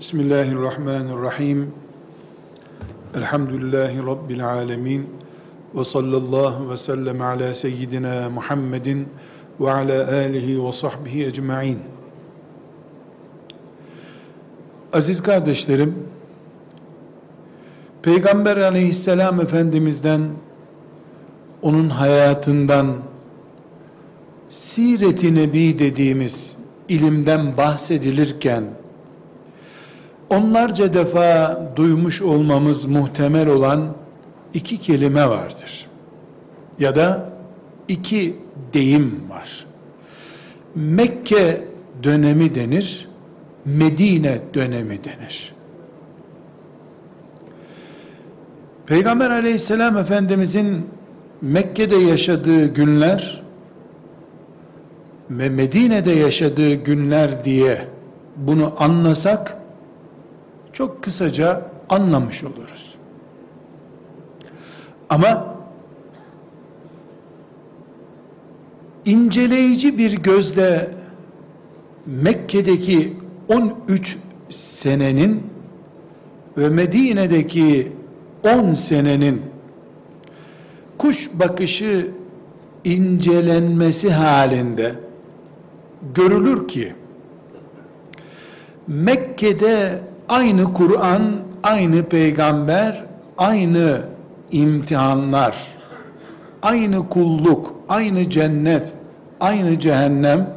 Bismillahirrahmanirrahim. Elhamdülillahi Rabbil alemin. Ve sallallahu ve sellem ala seyyidina Muhammedin ve ala alihi ve sahbihi ecma'in. Aziz kardeşlerim, Peygamber aleyhisselam Efendimiz'den, onun hayatından, siret-i nebi dediğimiz ilimden bahsedilirken, onlarca defa duymuş olmamız muhtemel olan iki kelime vardır. Ya da iki deyim var. Mekke dönemi denir, Medine dönemi denir. Peygamber aleyhisselam efendimizin Mekke'de yaşadığı günler ve Medine'de yaşadığı günler diye bunu anlasak çok kısaca anlamış oluruz. Ama inceleyici bir gözle Mekke'deki 13 senenin ve Medine'deki 10 senenin kuş bakışı incelenmesi halinde görülür ki Mekke'de aynı Kur'an, aynı peygamber, aynı imtihanlar, aynı kulluk, aynı cennet, aynı cehennem,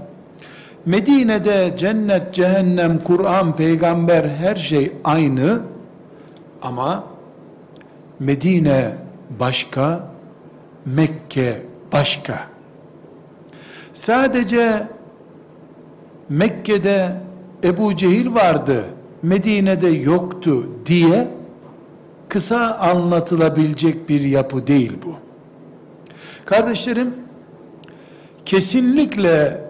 Medine'de cennet, cehennem, Kur'an, peygamber her şey aynı. Ama Medine başka, Mekke başka. Sadece Mekke'de Ebu Cehil vardı, Medine'de yoktu diye kısa anlatılabilecek bir yapı değil bu. Kardeşlerim, kesinlikle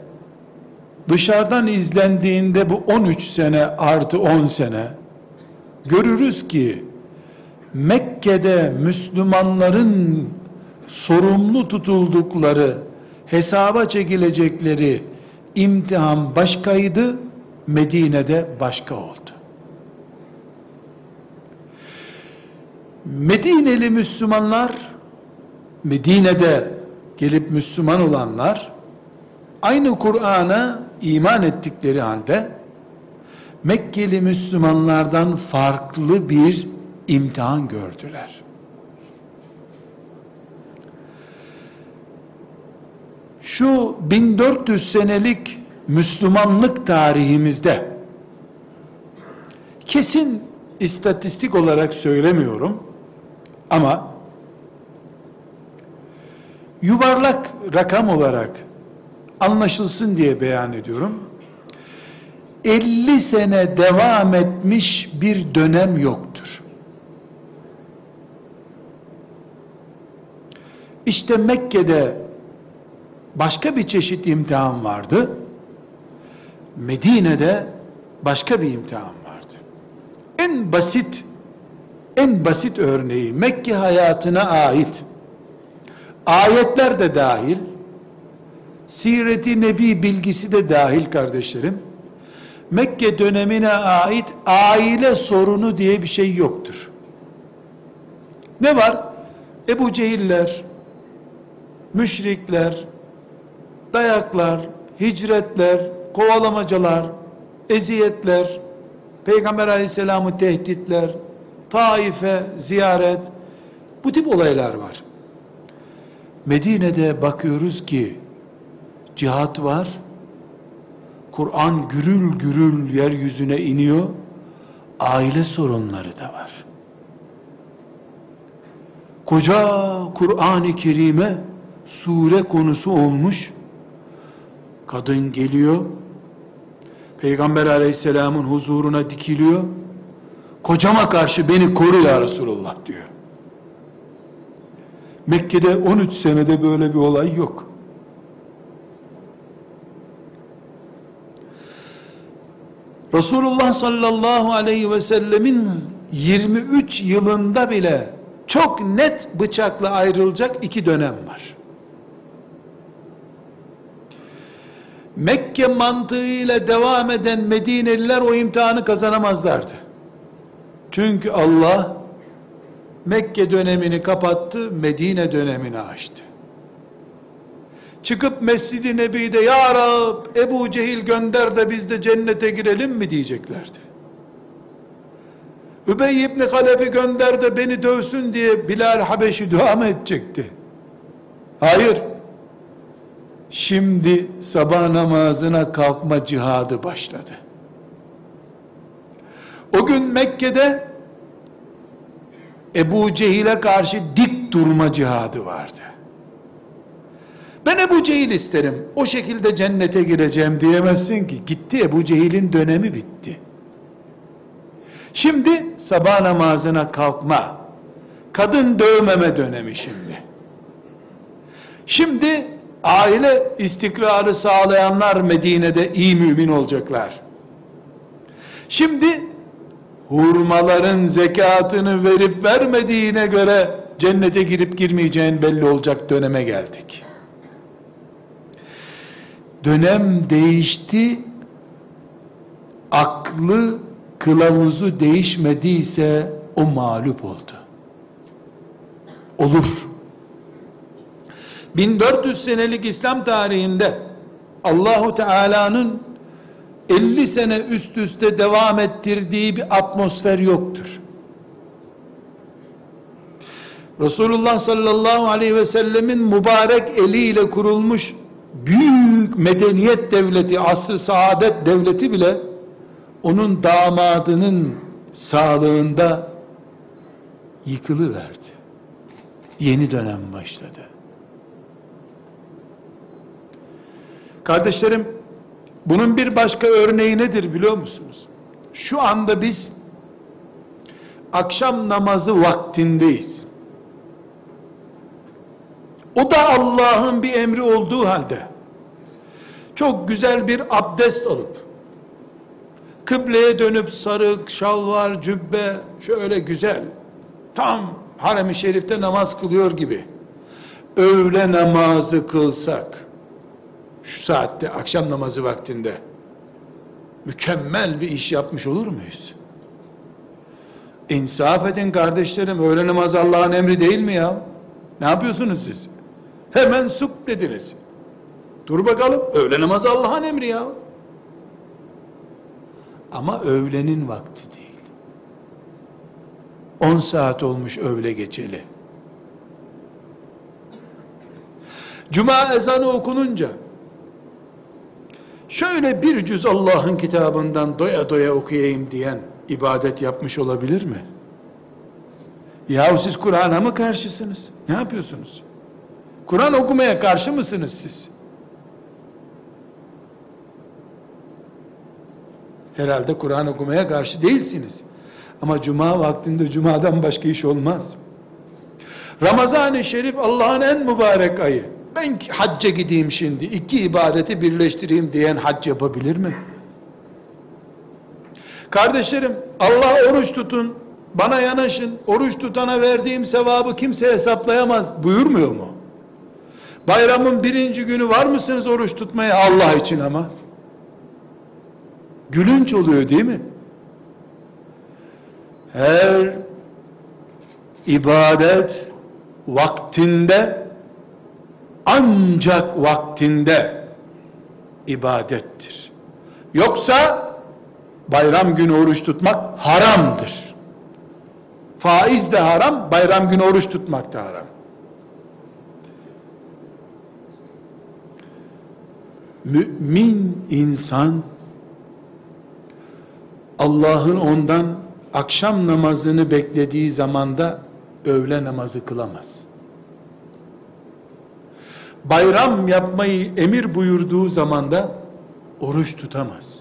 dışarıdan izlendiğinde bu 13 sene artı 10 sene görürüz ki Mekke'de Müslümanların sorumlu tutuldukları, hesaba çekilecekleri imtihan başkaydı, Medine'de başka oldu. Medineli Müslümanlar, Medine'de gelip Müslüman olanlar, aynı Kur'an'a iman ettikleri halde, Mekkeli Müslümanlardan farklı bir imtihan gördüler. Şu 1400 senelik Müslümanlık tarihimizde kesin istatistik olarak söylemiyorum ama yuvarlak rakam olarak anlaşılsın diye beyan ediyorum. 50 sene devam etmiş bir dönem yoktur. İşte Mekke'de başka bir çeşit imtihan vardı. Medine'de başka bir imtihan vardı. En basit en basit örneği Mekke hayatına ait ayetler de dahil Siret-i Nebi bilgisi de dahil kardeşlerim. Mekke dönemine ait aile sorunu diye bir şey yoktur. Ne var? Ebu Cehiller, müşrikler, dayaklar, hicretler, kovalamacalar, eziyetler, Peygamber aleyhisselamı tehditler, Taif'e ziyaret, bu tip olaylar var. Medine'de bakıyoruz ki, cihat var, Kur'an gürül gürül yeryüzüne iniyor, aile sorunları da var. Koca Kur'an-ı Kerim'e sure konusu olmuş, kadın geliyor, Peygamber aleyhisselamın huzuruna dikiliyor, kocama karşı beni koru ya Resulullah diyor. Mekke'de 13 senede böyle bir olay yok. Resulullah sallallahu aleyhi ve sellemin 23 yılında bile çok net bıçakla ayrılacak iki dönem var. Mekke mantığıyla devam eden Medineliler o imtihanı kazanamazlardı. Çünkü Allah Mekke dönemini kapattı, Medine dönemini açtı. Çıkıp Mescid-i Nebi'de Ya Rab Ebu Cehil gönder de biz de cennete girelim mi diyeceklerdi. Übey ibn Halef'i gönder de beni dövsün diye Bilal Habeşi dua mı edecekti? Hayır. Şimdi sabah namazına kalkma cihadı başladı. O gün Mekke'de Ebu Cehil'e karşı dik durma cihadı vardı. Ben Ebu Cehil isterim, o şekilde cennete gireceğim diyemezsin ki. Gitti Ebu Cehil'in dönemi bitti. Şimdi sabah namazına kalkma, kadın dövmeme dönemi şimdi. Şimdi aile istikrarı sağlayanlar Medine'de iyi mümin olacaklar. Şimdi hurmaların zekatını verip vermediğine göre cennete girip girmeyeceğin belli olacak döneme geldik. Dönem değişti, aklı kılavuzu değişmediyse o mağlup oldu. Olur. 1400 senelik İslam tarihinde Allahu Teala'nın 50 sene üst üste devam ettirdiği bir atmosfer yoktur. Resulullah sallallahu aleyhi ve sellemin mübarek eliyle kurulmuş büyük medeniyet devleti, asr-ı saadet devleti bile onun damadının sağlığında yıkılıverdi. Yeni dönem başladı. Kardeşlerim, bunun bir başka örneği nedir biliyor musunuz? Şu anda biz akşam namazı vaktindeyiz. O da Allah'ın bir emri olduğu halde çok güzel bir abdest alıp kıbleye dönüp sarık, şalvar, cübbe şöyle güzel tam harem-i şerifte namaz kılıyor gibi öğle namazı kılsak şu saatte akşam namazı vaktinde mükemmel bir iş yapmış olur muyuz? İnsaf edin kardeşlerim öğle namazı Allah'ın emri değil mi ya? Ne yapıyorsunuz siz? Hemen suk dediniz. Dur bakalım öğle namazı Allah'ın emri ya. Ama öğlenin vakti değil. 10 saat olmuş öğle geçeli. Cuma ezanı okununca şöyle bir cüz Allah'ın kitabından doya doya okuyayım diyen ibadet yapmış olabilir mi? Yahu siz Kur'an'a mı karşısınız? Ne yapıyorsunuz? Kur'an okumaya karşı mısınız siz? Herhalde Kur'an okumaya karşı değilsiniz. Ama cuma vaktinde cumadan başka iş olmaz. Ramazan-ı Şerif Allah'ın en mübarek ayı. Ben hacca gideyim şimdi, iki ibadeti birleştireyim diyen hac yapabilir mi? Kardeşlerim, Allah oruç tutun, bana yanaşın, oruç tutana verdiğim sevabı kimse hesaplayamaz buyurmuyor mu? Bayramın birinci günü var mısınız oruç tutmaya Allah için ama? Gülünç oluyor değil mi? Her ibadet vaktinde ancak vaktinde ibadettir. Yoksa bayram günü oruç tutmak haramdır. Faiz de haram, bayram günü oruç tutmak da haram. Mümin insan Allah'ın ondan akşam namazını beklediği zamanda öğle namazı kılamaz. Bayram yapmayı emir buyurduğu zamanda oruç tutamaz.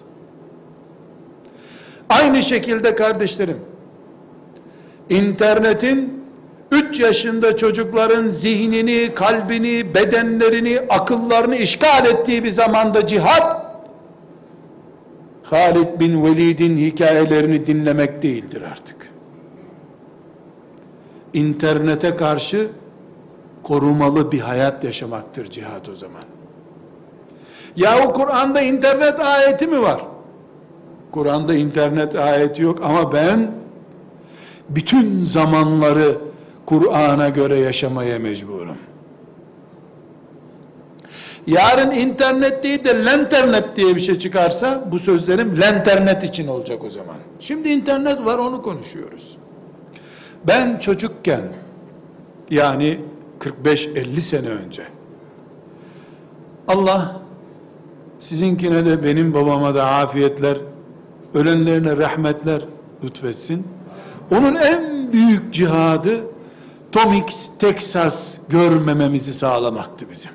Aynı şekilde kardeşlerim, internetin 3 yaşında çocukların zihnini, kalbini, bedenlerini, akıllarını işgal ettiği bir zamanda cihat, Halid bin Velid'in hikayelerini dinlemek değildir artık. İnternete karşı korumalı bir hayat yaşamaktır cihat o zaman. Yahu Kur'an'da internet ayeti mi var? Kur'an'da internet ayeti yok ama ben bütün zamanları Kur'an'a göre yaşamaya mecburum. Yarın internet değil de lenternet diye bir şey çıkarsa bu sözlerim lenternet için olacak o zaman. Şimdi internet var onu konuşuyoruz. Ben çocukken yani 45-50 sene önce Allah sizinkine de benim babama da afiyetler, ölenlerine rahmetler lütfetsin. Onun en büyük cihadı Tomix, Texas görmememizi sağlamaktı bizim.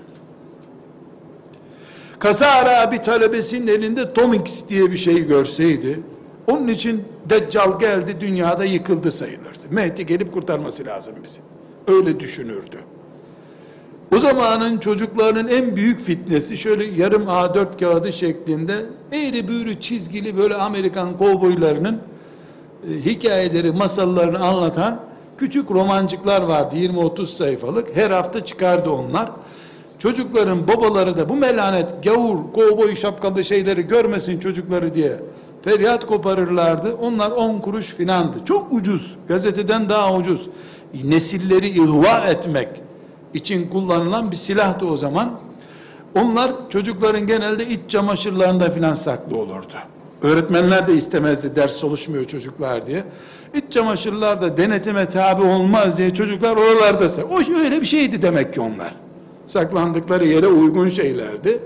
Kazara bir talebesinin elinde Tomix diye bir şey görseydi, onun için Deccal geldi dünyada yıkıldı sayılırdı. Mehdi gelip kurtarması lazım bizi. Öyle düşünürdü. O zamanın çocuklarının en büyük fitnesi şöyle yarım A4 kağıdı şeklinde eğri büğrü çizgili böyle Amerikan kovboylarının e, hikayeleri, masallarını anlatan küçük romancıklar vardı 20-30 sayfalık. Her hafta çıkardı onlar. Çocukların babaları da bu melanet gavur, kovboy şapkalı şeyleri görmesin çocukları diye feryat koparırlardı. Onlar 10 kuruş filandı. Çok ucuz. Gazeteden daha ucuz. Nesilleri ihva etmek için kullanılan bir silahtı o zaman. Onlar çocukların genelde iç çamaşırlarında filan saklı olurdu. Öğretmenler de istemezdi ders çalışmıyor çocuklar diye. İç çamaşırlar da denetime tabi olmaz diye çocuklar oralarda o öyle bir şeydi demek ki onlar. Saklandıkları yere uygun şeylerdi.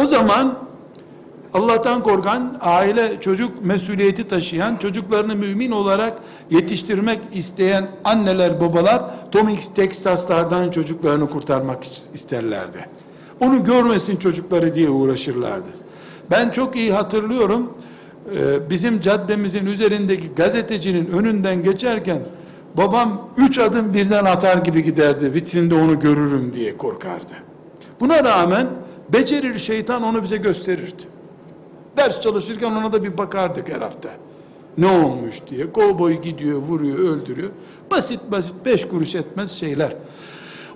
O zaman Allah'tan korkan, aile çocuk mesuliyeti taşıyan, çocuklarını mümin olarak yetiştirmek isteyen anneler, babalar Tomix Texas'lardan çocuklarını kurtarmak isterlerdi. Onu görmesin çocukları diye uğraşırlardı. Ben çok iyi hatırlıyorum, e, bizim caddemizin üzerindeki gazetecinin önünden geçerken, babam üç adım birden atar gibi giderdi, vitrinde onu görürüm diye korkardı. Buna rağmen, becerir şeytan onu bize gösterirdi. Ders çalışırken ona da bir bakardık her hafta. Ne olmuş diye. Kovboy gidiyor, vuruyor, öldürüyor. Basit basit beş kuruş etmez şeyler.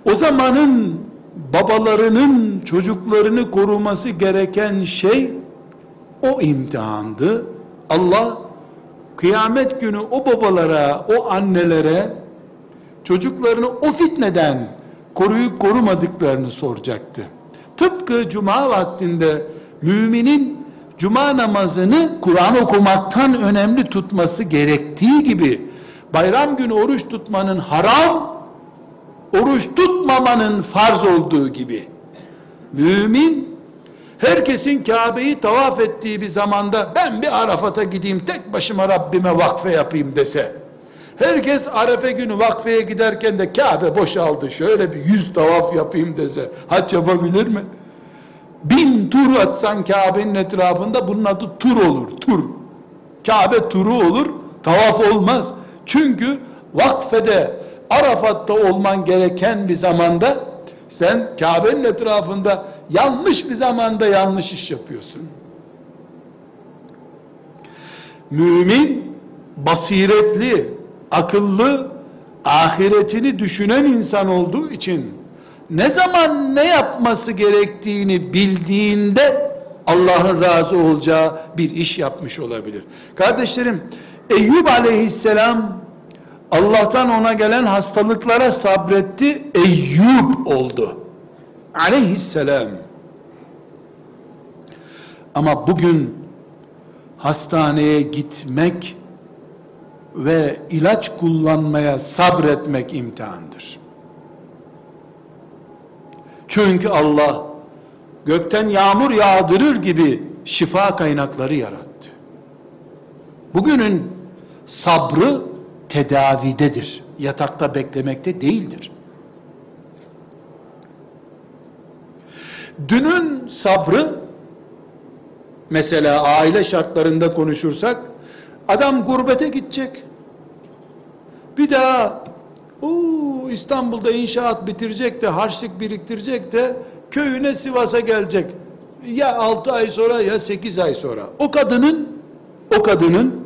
O zamanın babalarının çocuklarını koruması gereken şey o imtihandı. Allah kıyamet günü o babalara, o annelere çocuklarını o fitneden koruyup korumadıklarını soracaktı. Tıpkı cuma vaktinde müminin cuma namazını Kur'an okumaktan önemli tutması gerektiği gibi bayram günü oruç tutmanın haram, oruç tutmamanın farz olduğu gibi mümin herkesin Kabe'yi tavaf ettiği bir zamanda ben bir Arafat'a gideyim tek başıma Rabbime vakfe yapayım dese herkes Arefe günü vakfeye giderken de Kabe boşaldı şöyle bir yüz tavaf yapayım dese hac yapabilir mi? Bin tur atsan Kabe'nin etrafında bunun adı tur olur. Tur. Kabe turu olur. Tavaf olmaz. Çünkü vakfede Arafat'ta olman gereken bir zamanda sen Kabe'nin etrafında yanlış bir zamanda yanlış iş yapıyorsun. Mümin basiretli, akıllı, ahiretini düşünen insan olduğu için ne zaman ne yapması gerektiğini bildiğinde Allah'ın razı olacağı bir iş yapmış olabilir. Kardeşlerim, Eyüp aleyhisselam Allah'tan ona gelen hastalıklara sabretti, Eyüp oldu. Aleyhisselam. Ama bugün hastaneye gitmek ve ilaç kullanmaya sabretmek imtihandır. Çünkü Allah gökten yağmur yağdırır gibi şifa kaynakları yarattı. Bugünün sabrı tedavidedir. Yatakta beklemekte değildir. Dünün sabrı mesela aile şartlarında konuşursak adam gurbete gidecek. Bir daha Oo, İstanbul'da inşaat bitirecek de harçlık biriktirecek de köyüne Sivas'a gelecek. Ya 6 ay sonra ya 8 ay sonra. O kadının o kadının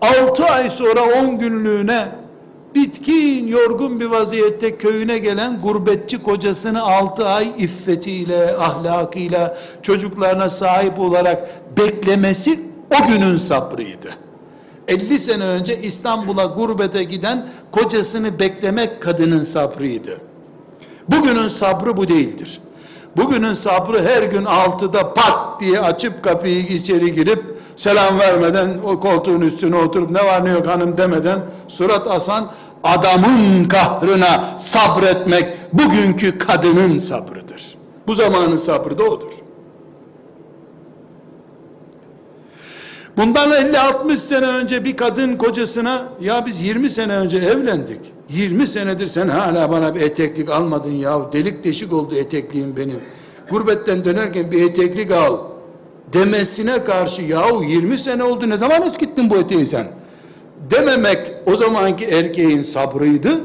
6 ay sonra 10 günlüğüne bitkin, yorgun bir vaziyette köyüne gelen gurbetçi kocasını altı ay iffetiyle, ahlakıyla, çocuklarına sahip olarak beklemesi o günün sabrıydı. 50 sene önce İstanbul'a gurbete giden kocasını beklemek kadının sabrıydı. Bugünün sabrı bu değildir. Bugünün sabrı her gün altıda pat diye açıp kapıyı içeri girip selam vermeden o koltuğun üstüne oturup ne var ne yok hanım demeden surat asan adamın kahrına sabretmek bugünkü kadının sabrıdır. Bu zamanın sabrı da odur. Bundan 50-60 sene önce bir kadın kocasına ya biz 20 sene önce evlendik. 20 senedir sen hala bana bir eteklik almadın ya. Delik deşik oldu etekliğim benim. Gurbetten dönerken bir eteklik al demesine karşı yahu 20 sene oldu ne zaman eskittin bu eteği sen? Dememek o zamanki erkeğin sabrıydı.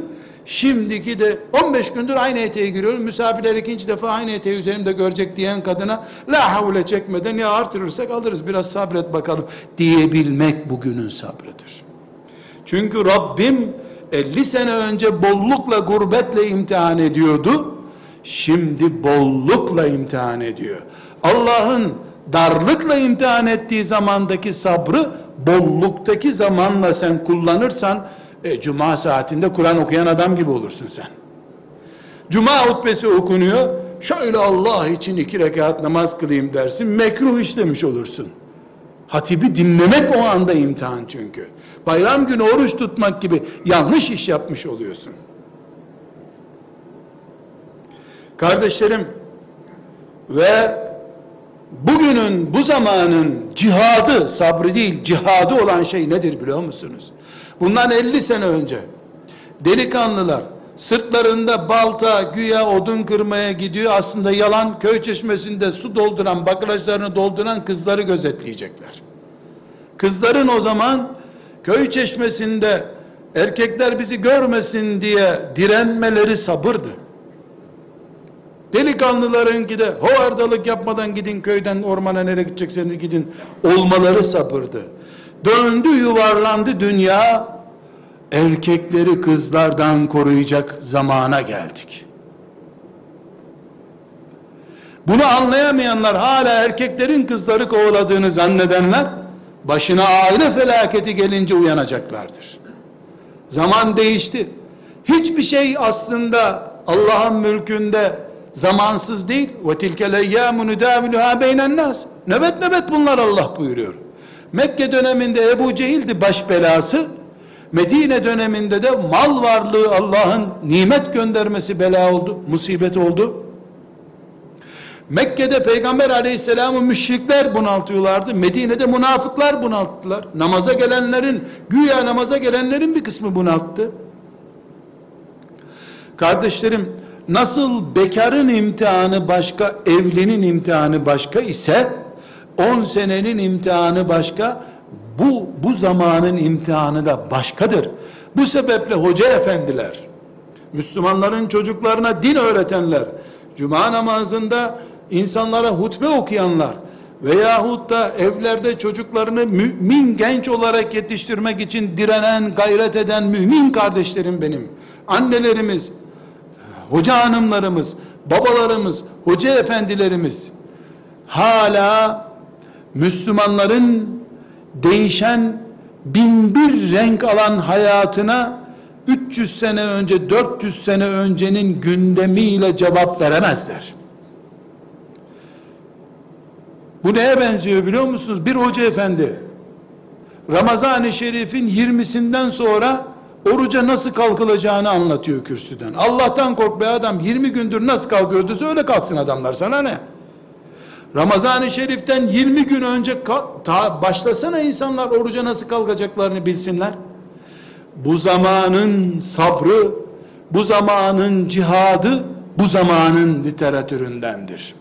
Şimdiki de 15 gündür aynı eteği giriyorum. Misafirler ikinci defa aynı eteği üzerimde görecek diyen kadına la havle çekmeden ya artırırsak alırız biraz sabret bakalım diyebilmek bugünün sabrıdır. Çünkü Rabbim 50 sene önce bollukla gurbetle imtihan ediyordu. Şimdi bollukla imtihan ediyor. Allah'ın darlıkla imtihan ettiği zamandaki sabrı bolluktaki zamanla sen kullanırsan e, cuma saatinde Kur'an okuyan adam gibi olursun sen. Cuma hutbesi okunuyor. Şöyle Allah için iki rekat namaz kılayım dersin. Mekruh işlemiş olursun. Hatibi dinlemek o anda imtihan çünkü. Bayram günü oruç tutmak gibi yanlış iş yapmış oluyorsun. Kardeşlerim ve bugünün bu zamanın cihadı sabrı değil cihadı olan şey nedir biliyor musunuz? Bundan 50 sene önce delikanlılar sırtlarında balta güya odun kırmaya gidiyor aslında yalan köy çeşmesinde su dolduran bakırajlarını dolduran kızları gözetleyecekler. Kızların o zaman köy çeşmesinde erkekler bizi görmesin diye direnmeleri sabırdı. Delikanlılarınki de hovardalık yapmadan gidin köyden ormana nereye gidecekseniz gidin olmaları sabırdı. Döndü yuvarlandı dünya erkekleri kızlardan koruyacak zamana geldik. Bunu anlayamayanlar hala erkeklerin kızları kovaladığını zannedenler başına aile felaketi gelince uyanacaklardır. Zaman değişti. Hiçbir şey aslında Allah'ın mülkünde zamansız değil. Ve tilkel eyyamu nudaviluha beynen nas. Nöbet nöbet bunlar Allah buyuruyor. Mekke döneminde Ebu Cehil'di baş belası. Medine döneminde de mal varlığı Allah'ın nimet göndermesi bela oldu, musibet oldu. Mekke'de Peygamber aleyhisselamı müşrikler bunaltıyorlardı. Medine'de münafıklar bunalttılar. Namaza gelenlerin, güya namaza gelenlerin bir kısmı bunalttı. Kardeşlerim, nasıl bekarın imtihanı başka, evlinin imtihanı başka ise, 10 senenin imtihanı başka, bu, bu zamanın imtihanı da başkadır. Bu sebeple hoca efendiler, Müslümanların çocuklarına din öğretenler, cuma namazında insanlara hutbe okuyanlar veyahut da evlerde çocuklarını mümin genç olarak yetiştirmek için direnen, gayret eden mümin kardeşlerim benim. Annelerimiz, hoca hanımlarımız, babalarımız, hoca efendilerimiz hala Müslümanların değişen bin bir renk alan hayatına 300 sene önce 400 sene öncenin gündemiyle cevap veremezler. Bu neye benziyor biliyor musunuz? Bir hoca efendi Ramazan-ı Şerif'in 20'sinden sonra oruca nasıl kalkılacağını anlatıyor kürsüden. Allah'tan kork be adam 20 gündür nasıl kalkıyordu söyle kalksın adamlar sana ne? Ramazan-ı Şerif'ten 20 gün önce başlasana insanlar oruca nasıl kalkacaklarını bilsinler. Bu zamanın sabrı, bu zamanın cihadı, bu zamanın literatüründendir.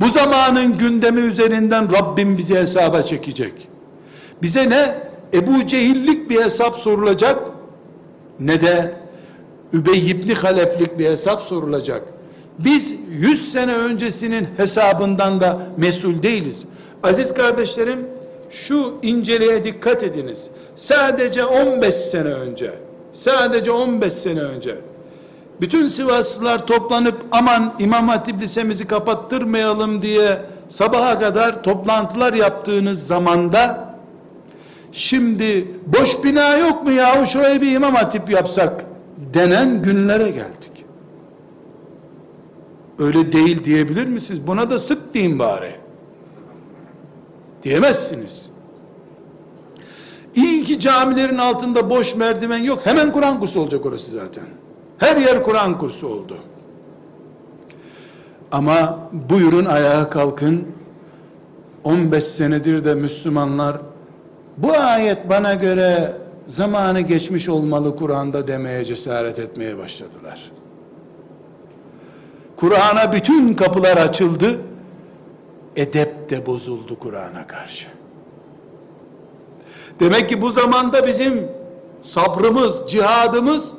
Bu zamanın gündemi üzerinden Rabbim bizi hesaba çekecek. Bize ne Ebu Cehillik bir hesap sorulacak ne de Übey ibn Haleflik bir hesap sorulacak. Biz 100 sene öncesinin hesabından da mesul değiliz. Aziz kardeşlerim şu inceliğe dikkat ediniz. Sadece 15 sene önce sadece 15 sene önce bütün Sivaslılar toplanıp aman İmam Hatip Lisemizi kapattırmayalım diye sabaha kadar toplantılar yaptığınız zamanda şimdi boş bina yok mu yahu şuraya bir İmam Hatip yapsak denen günlere geldik. Öyle değil diyebilir misiniz? Buna da sık deyin bari. Diyemezsiniz. İyi ki camilerin altında boş merdiven yok. Hemen Kur'an kursu olacak orası zaten. Her yer Kur'an kursu oldu. Ama buyurun ayağa kalkın. 15 senedir de Müslümanlar bu ayet bana göre zamanı geçmiş olmalı Kur'an'da demeye cesaret etmeye başladılar. Kur'an'a bütün kapılar açıldı. Edep de bozuldu Kur'an'a karşı. Demek ki bu zamanda bizim sabrımız, cihadımız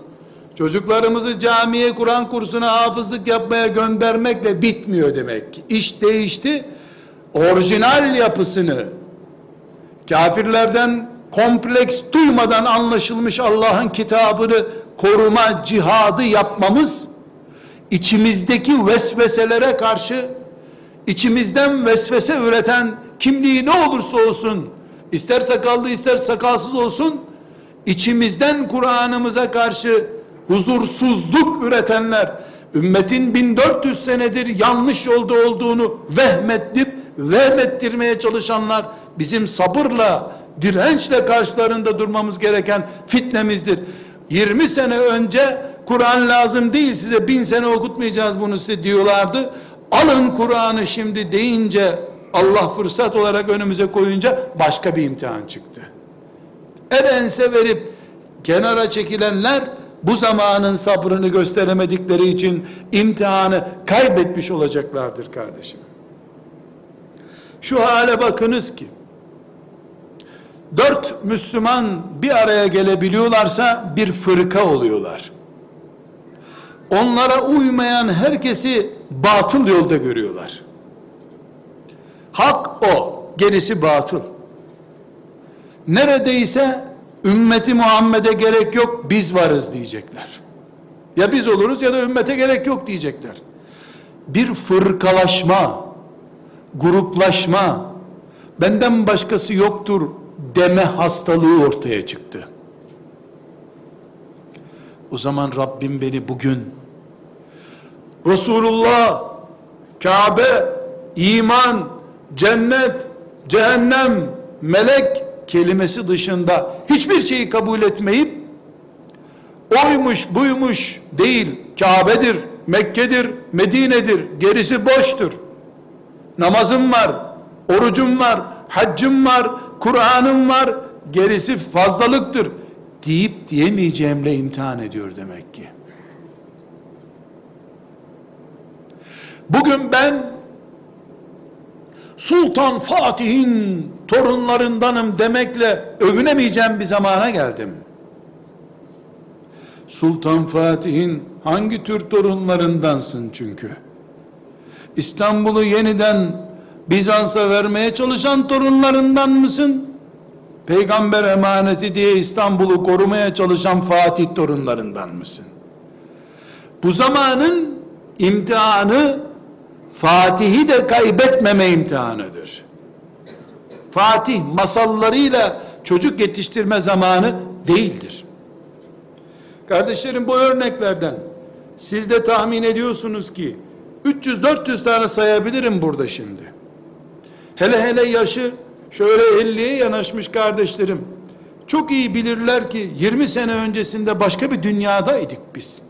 çocuklarımızı camiye, Kur'an kursuna hafızlık yapmaya göndermekle bitmiyor demek ki. İş değişti. Orijinal yapısını kafirlerden kompleks duymadan anlaşılmış Allah'ın kitabını koruma cihadı yapmamız içimizdeki vesveselere karşı içimizden vesvese üreten kimliği ne olursa olsun ister sakallı ister sakalsız olsun içimizden Kur'an'ımıza karşı huzursuzluk üretenler ümmetin 1400 senedir yanlış yolda olduğunu vehmettip vehmettirmeye çalışanlar bizim sabırla dirençle karşılarında durmamız gereken fitnemizdir. 20 sene önce Kur'an lazım değil size bin sene okutmayacağız bunu size diyorlardı alın Kur'an'ı şimdi deyince Allah fırsat olarak önümüze koyunca başka bir imtihan çıktı. Erense verip kenara çekilenler bu zamanın sabrını gösteremedikleri için imtihanı kaybetmiş olacaklardır kardeşim. Şu hale bakınız ki dört Müslüman bir araya gelebiliyorlarsa bir fırka oluyorlar. Onlara uymayan herkesi batıl yolda görüyorlar. Hak o, gerisi batıl. Neredeyse ümmeti Muhammed'e gerek yok, biz varız diyecekler. Ya biz oluruz ya da ümmete gerek yok diyecekler. Bir fırkalaşma, gruplaşma, benden başkası yoktur deme hastalığı ortaya çıktı. O zaman Rabbim beni bugün Resulullah, Kabe, iman, cennet, cehennem, melek kelimesi dışında hiçbir şeyi kabul etmeyip oymuş buymuş değil Kabe'dir, Mekke'dir, Medine'dir gerisi boştur. Namazım var, orucum var, haccım var, Kur'an'ım var gerisi fazlalıktır deyip diyemeyeceğimle imtihan ediyor demek ki. Bugün ben Sultan Fatih'in torunlarındanım demekle övünemeyeceğim bir zamana geldim. Sultan Fatih'in hangi tür torunlarındansın çünkü? İstanbul'u yeniden Bizans'a vermeye çalışan torunlarından mısın? Peygamber emaneti diye İstanbul'u korumaya çalışan Fatih torunlarından mısın? Bu zamanın imtihanı Fatih'i de kaybetmeme imtihanıdır. Fatih masallarıyla çocuk yetiştirme zamanı değildir. Kardeşlerim bu örneklerden siz de tahmin ediyorsunuz ki 300-400 tane sayabilirim burada şimdi. Hele hele yaşı şöyle 50'ye yanaşmış kardeşlerim çok iyi bilirler ki 20 sene öncesinde başka bir dünyadaydık biz.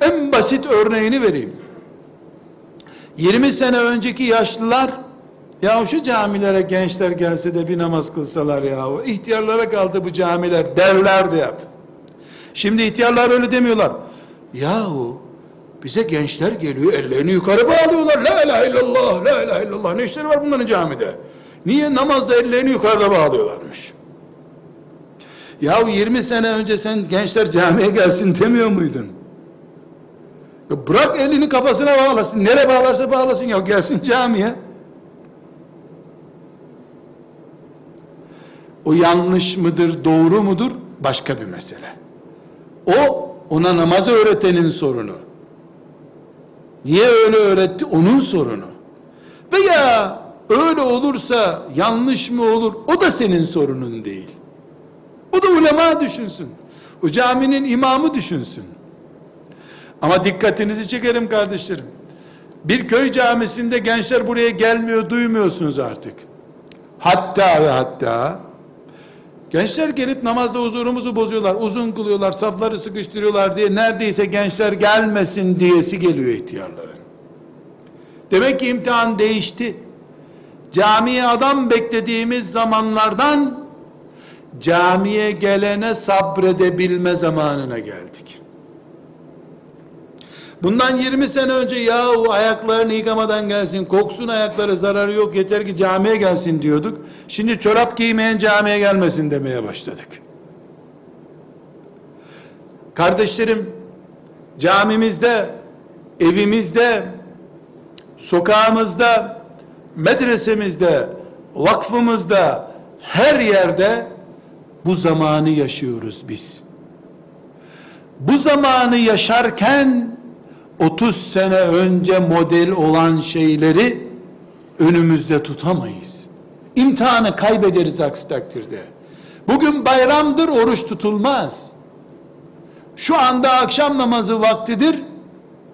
En basit örneğini vereyim. 20 sene önceki yaşlılar ya şu camilere gençler gelse de bir namaz kılsalar ya ihtiyarlara kaldı bu camiler derlerdi hep. Şimdi ihtiyarlar öyle demiyorlar. Yahu bize gençler geliyor ellerini yukarı bağlıyorlar. La ilahe illallah, la ilahe illallah. Ne işleri var bunların camide? Niye namazda ellerini yukarıda bağlıyorlarmış? Yahu 20 sene önce sen gençler camiye gelsin demiyor muydun? Ya bırak elini kafasına bağlasın. Nereye bağlarsa bağlasın ya gelsin camiye. O yanlış mıdır, doğru mudur? başka bir mesele. O ona namazı öğretenin sorunu. Niye öyle öğretti? Onun sorunu. Veya öyle olursa yanlış mı olur? O da senin sorunun değil. O da ulema düşünsün. O caminin imamı düşünsün. Ama dikkatinizi çekerim kardeşlerim. Bir köy camisinde gençler buraya gelmiyor, duymuyorsunuz artık. Hatta ve hatta gençler gelip namazda huzurumuzu bozuyorlar, uzun kılıyorlar, safları sıkıştırıyorlar diye neredeyse gençler gelmesin diyesi geliyor ihtiyarların. Demek ki imtihan değişti. Camiye adam beklediğimiz zamanlardan camiye gelene sabredebilme zamanına geldik. Bundan 20 sene önce yahu ayaklarını yıkamadan gelsin, koksun ayakları zararı yok yeter ki camiye gelsin diyorduk. Şimdi çorap giymeyen camiye gelmesin demeye başladık. Kardeşlerim, camimizde, evimizde, sokağımızda, medresemizde, vakfımızda, her yerde bu zamanı yaşıyoruz biz. Bu zamanı yaşarken 30 sene önce model olan şeyleri önümüzde tutamayız. İmtihanı kaybederiz aksi takdirde. Bugün bayramdır oruç tutulmaz. Şu anda akşam namazı vaktidir.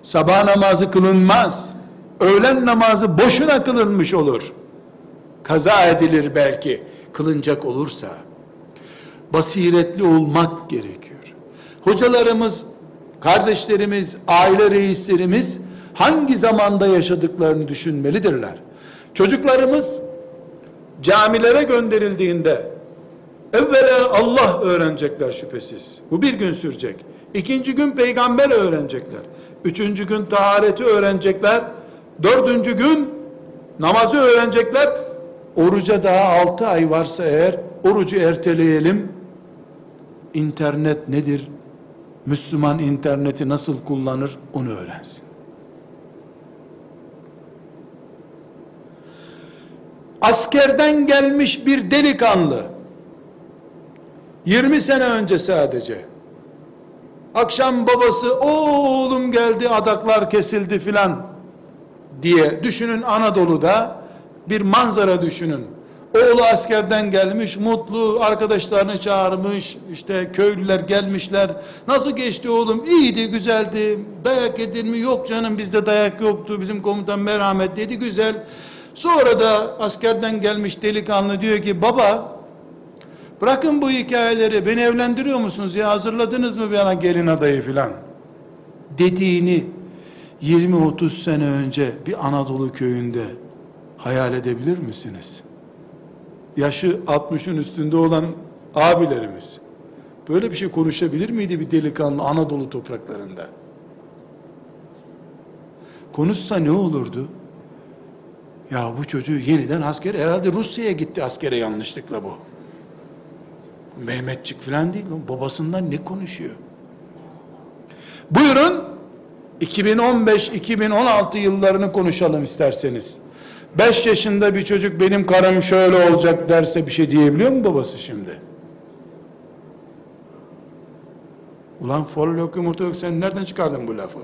Sabah namazı kılınmaz. Öğlen namazı boşuna kılınmış olur. Kaza edilir belki kılınacak olursa. Basiretli olmak gerekiyor. Hocalarımız kardeşlerimiz, aile reislerimiz hangi zamanda yaşadıklarını düşünmelidirler. Çocuklarımız camilere gönderildiğinde evvela Allah öğrenecekler şüphesiz. Bu bir gün sürecek. İkinci gün peygamber öğrenecekler. Üçüncü gün tahareti öğrenecekler. Dördüncü gün namazı öğrenecekler. Oruca daha altı ay varsa eğer orucu erteleyelim. İnternet nedir? Müslüman interneti nasıl kullanır onu öğrensin. Askerden gelmiş bir delikanlı 20 sene önce sadece akşam babası o oğlum geldi adaklar kesildi filan diye düşünün Anadolu'da bir manzara düşünün Oğlu askerden gelmiş, mutlu, arkadaşlarını çağırmış, işte köylüler gelmişler. Nasıl geçti oğlum? İyiydi, güzeldi. Dayak yedin mi? Yok canım bizde dayak yoktu. Bizim komutan merhamet dedi, güzel. Sonra da askerden gelmiş delikanlı diyor ki, baba, bırakın bu hikayeleri, beni evlendiriyor musunuz ya? Hazırladınız mı bana gelin adayı filan? Dediğini 20-30 sene önce bir Anadolu köyünde hayal edebilir misiniz? Yaşı 60'ın üstünde olan abilerimiz böyle bir şey konuşabilir miydi bir delikanlı Anadolu topraklarında? Konuşsa ne olurdu? Ya bu çocuğu yeniden asker herhalde Rusya'ya gitti askere yanlışlıkla bu. Mehmetçik falan değil babasından ne konuşuyor? Buyurun 2015-2016 yıllarını konuşalım isterseniz. 5 yaşında bir çocuk benim karım şöyle olacak derse bir şey diyebiliyor mu babası şimdi? Ulan fol yok yumurta yok sen nereden çıkardın bu lafı?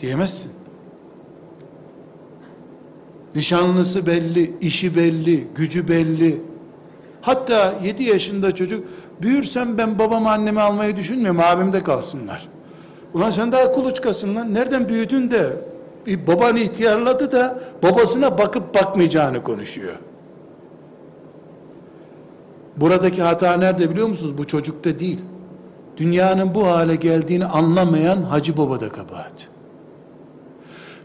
Diyemezsin. Nişanlısı belli, işi belli, gücü belli. Hatta 7 yaşında çocuk büyürsem ben babamı annemi almayı düşünmüyorum abimde kalsınlar. Ulan sen daha kuluçkasın lan. Nereden büyüdün de bir babanı ihtiyarladı da babasına bakıp bakmayacağını konuşuyor. Buradaki hata nerede biliyor musunuz? Bu çocukta değil. Dünyanın bu hale geldiğini anlamayan Hacı Baba'da kabahat.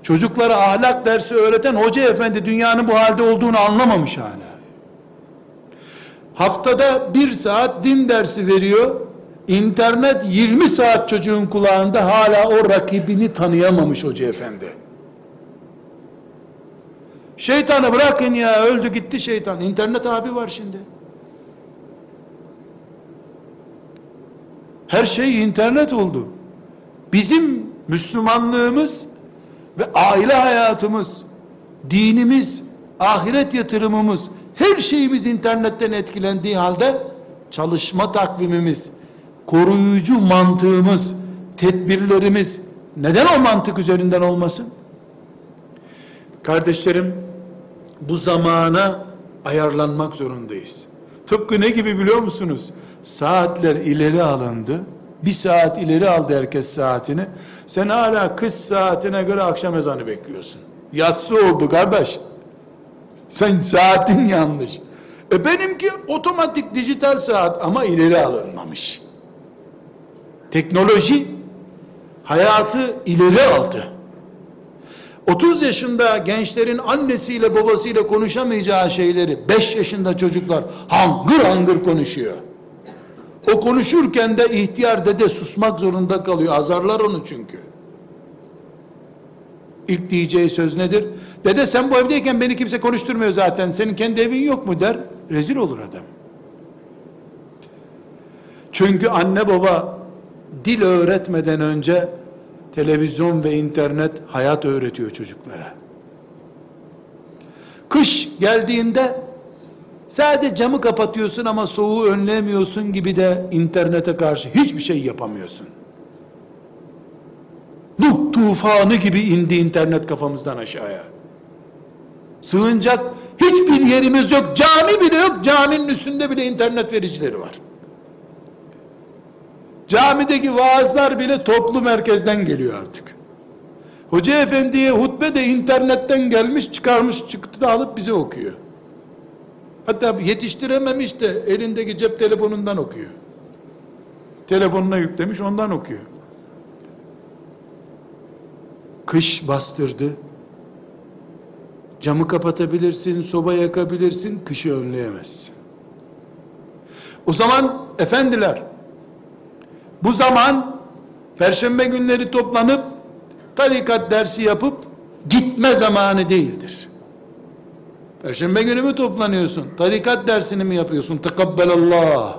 Çocuklara ahlak dersi öğreten hoca efendi dünyanın bu halde olduğunu anlamamış hala. Haftada bir saat din dersi veriyor. İnternet 20 saat çocuğun kulağında hala o rakibini tanıyamamış hoca efendi. Şeytanı bırakın ya öldü gitti şeytan. İnternet abi var şimdi. Her şey internet oldu. Bizim Müslümanlığımız ve aile hayatımız, dinimiz, ahiret yatırımımız, her şeyimiz internetten etkilendiği halde çalışma takvimimiz, koruyucu mantığımız, tedbirlerimiz neden o mantık üzerinden olmasın? Kardeşlerim, bu zamana ayarlanmak zorundayız. Tıpkı ne gibi biliyor musunuz? Saatler ileri alındı. Bir saat ileri aldı herkes saatini. Sen hala kış saatine göre akşam ezanı bekliyorsun. Yatsı oldu kardeş. Sen saatin yanlış. E benimki otomatik dijital saat ama ileri alınmamış. Teknoloji hayatı ileri aldı. 30 yaşında gençlerin annesiyle babasıyla konuşamayacağı şeyleri 5 yaşında çocuklar hangır hangır konuşuyor. O konuşurken de ihtiyar dede susmak zorunda kalıyor. Azarlar onu çünkü. İlk diyeceği söz nedir? Dede sen bu evdeyken beni kimse konuşturmuyor zaten. Senin kendi evin yok mu der. Rezil olur adam. Çünkü anne baba dil öğretmeden önce televizyon ve internet hayat öğretiyor çocuklara. Kış geldiğinde sadece camı kapatıyorsun ama soğuğu önlemiyorsun gibi de internete karşı hiçbir şey yapamıyorsun. Nuh tufanı gibi indi internet kafamızdan aşağıya. Sığınacak hiçbir yerimiz yok. Cami bile yok. Caminin üstünde bile internet vericileri var. Camideki vaazlar bile toplu merkezden geliyor artık. Hoca efendiye hutbe de internetten gelmiş, çıkarmış, çıktı da alıp bize okuyor. Hatta yetiştirememiş de elindeki cep telefonundan okuyor. Telefonuna yüklemiş, ondan okuyor. Kış bastırdı. Camı kapatabilirsin, soba yakabilirsin, kışı önleyemezsin. O zaman efendiler, bu zaman perşembe günleri toplanıp tarikat dersi yapıp gitme zamanı değildir. Perşembe günü mü toplanıyorsun? Tarikat dersini mi yapıyorsun? Tekabbelallah.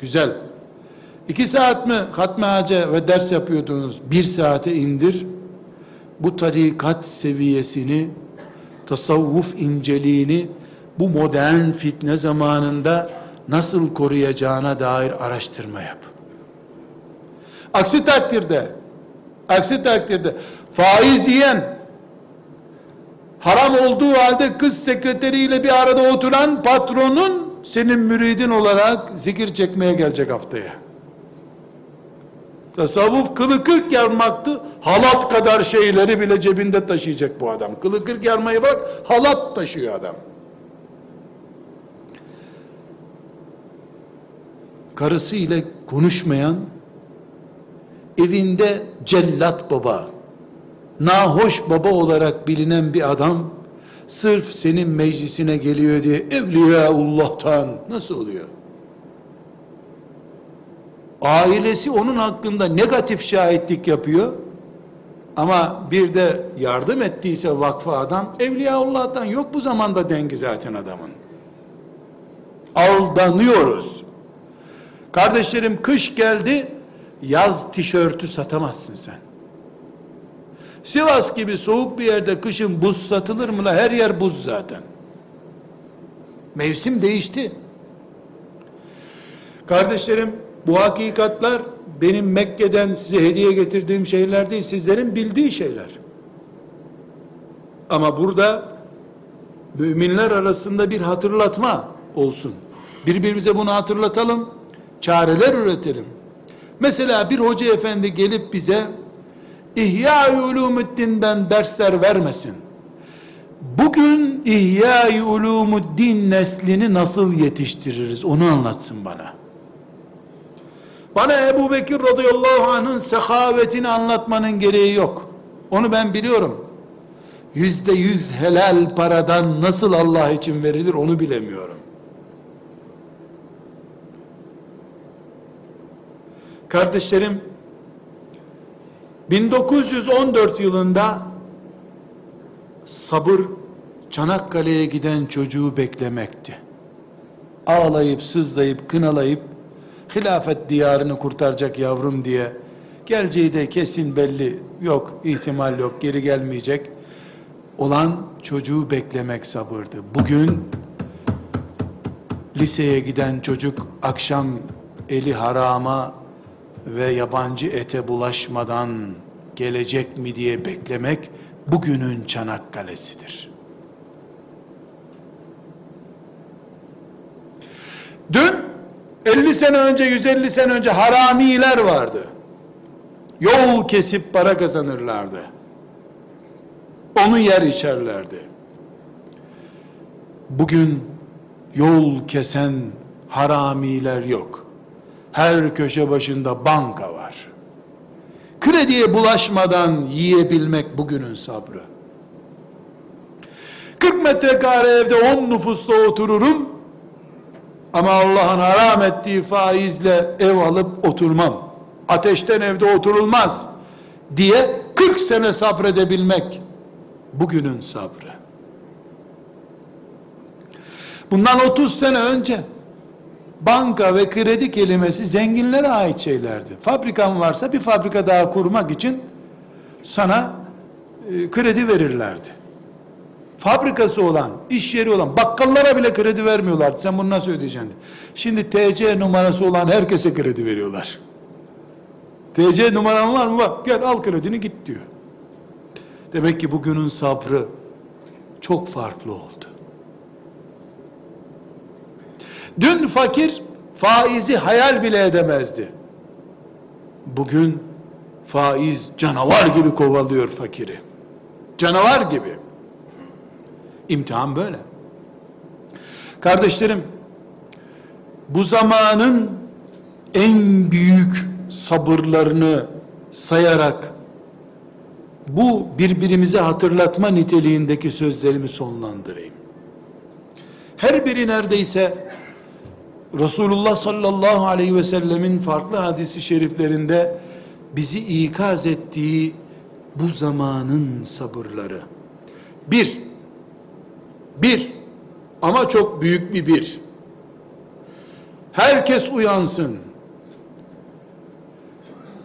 Güzel. İki saat mi hatme hace ve ders yapıyordunuz? Bir saate indir. Bu tarikat seviyesini, tasavvuf inceliğini bu modern fitne zamanında nasıl koruyacağına dair araştırma yap. Aksi takdirde aksi takdirde faiz yiyen haram olduğu halde kız sekreteriyle bir arada oturan patronun senin müridin olarak zikir çekmeye gelecek haftaya. Tasavvuf kılı kırk yarmaktı. Halat kadar şeyleri bile cebinde taşıyacak bu adam. Kılı kırk yarmayı bak halat taşıyor adam. Karısı ile konuşmayan evinde cellat baba, nahoş baba olarak bilinen bir adam, sırf senin meclisine geliyor diye Evliyaullah'tan nasıl oluyor? Ailesi onun hakkında negatif şahitlik yapıyor. Ama bir de yardım ettiyse vakfa adam, Evliyaullah'tan yok bu zamanda dengi zaten adamın. Aldanıyoruz. Kardeşlerim kış geldi, yaz tişörtü satamazsın sen. Sivas gibi soğuk bir yerde kışın buz satılır mı? Her yer buz zaten. Mevsim değişti. Kardeşlerim bu hakikatler benim Mekke'den size hediye getirdiğim şeyler değil, sizlerin bildiği şeyler. Ama burada müminler arasında bir hatırlatma olsun. Birbirimize bunu hatırlatalım, çareler üretelim. Mesela bir hoca efendi gelip bize İhya-i Ulumuddin'den dersler vermesin. Bugün İhya-i Ulumuddin neslini nasıl yetiştiririz onu anlatsın bana. Bana Ebu Bekir radıyallahu anh'ın sehavetini anlatmanın gereği yok. Onu ben biliyorum. Yüzde yüz helal paradan nasıl Allah için verilir onu bilemiyorum. Kardeşlerim, 1914 yılında sabır Çanakkale'ye giden çocuğu beklemekti. Ağlayıp, sızlayıp, kınalayıp hilafet diyarını kurtaracak yavrum diye geleceği de kesin belli yok, ihtimal yok, geri gelmeyecek olan çocuğu beklemek sabırdı. Bugün liseye giden çocuk akşam eli harama ve yabancı ete bulaşmadan gelecek mi diye beklemek bugünün Çanakkale'sidir. Dün 50 sene önce 150 sene önce haramiler vardı. Yol kesip para kazanırlardı. Onu yer içerlerdi. Bugün yol kesen haramiler yok. Her köşe başında banka var. Krediye bulaşmadan yiyebilmek bugünün sabrı. 40 metrekare evde 10 nüfusla otururum ama Allah'ın haram ettiği faizle ev alıp oturmam. Ateşten evde oturulmaz diye 40 sene sabredebilmek bugünün sabrı. Bundan 30 sene önce banka ve kredi kelimesi zenginlere ait şeylerdi. Fabrikan varsa bir fabrika daha kurmak için sana e, kredi verirlerdi. Fabrikası olan, iş yeri olan, bakkallara bile kredi vermiyorlardı. Sen bunu nasıl ödeyeceksin? Şimdi TC numarası olan herkese kredi veriyorlar. TC numaran var mı? Var. Gel al kredini git diyor. Demek ki bugünün sabrı çok farklı oldu. Dün fakir faizi hayal bile edemezdi. Bugün faiz canavar gibi kovalıyor fakiri. Canavar gibi. İmtihan böyle. Kardeşlerim, bu zamanın en büyük sabırlarını sayarak bu birbirimize hatırlatma niteliğindeki sözlerimi sonlandırayım. Her biri neredeyse Resulullah sallallahu aleyhi ve sellemin farklı hadisi şeriflerinde bizi ikaz ettiği bu zamanın sabırları. Bir, bir, ama çok büyük bir bir. Herkes uyansın.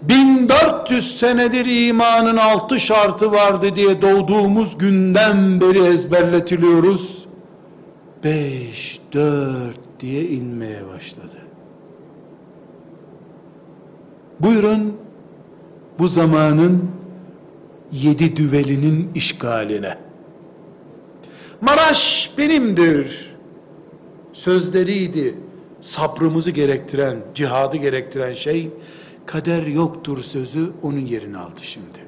1400 senedir imanın altı şartı vardı diye doğduğumuz günden beri ezberletiliyoruz. Beş, dört, diye inmeye başladı. Buyurun bu zamanın yedi düvelinin işgaline. Maraş benimdir. Sözleriydi. Sabrımızı gerektiren, cihadı gerektiren şey kader yoktur sözü onun yerini aldı şimdi.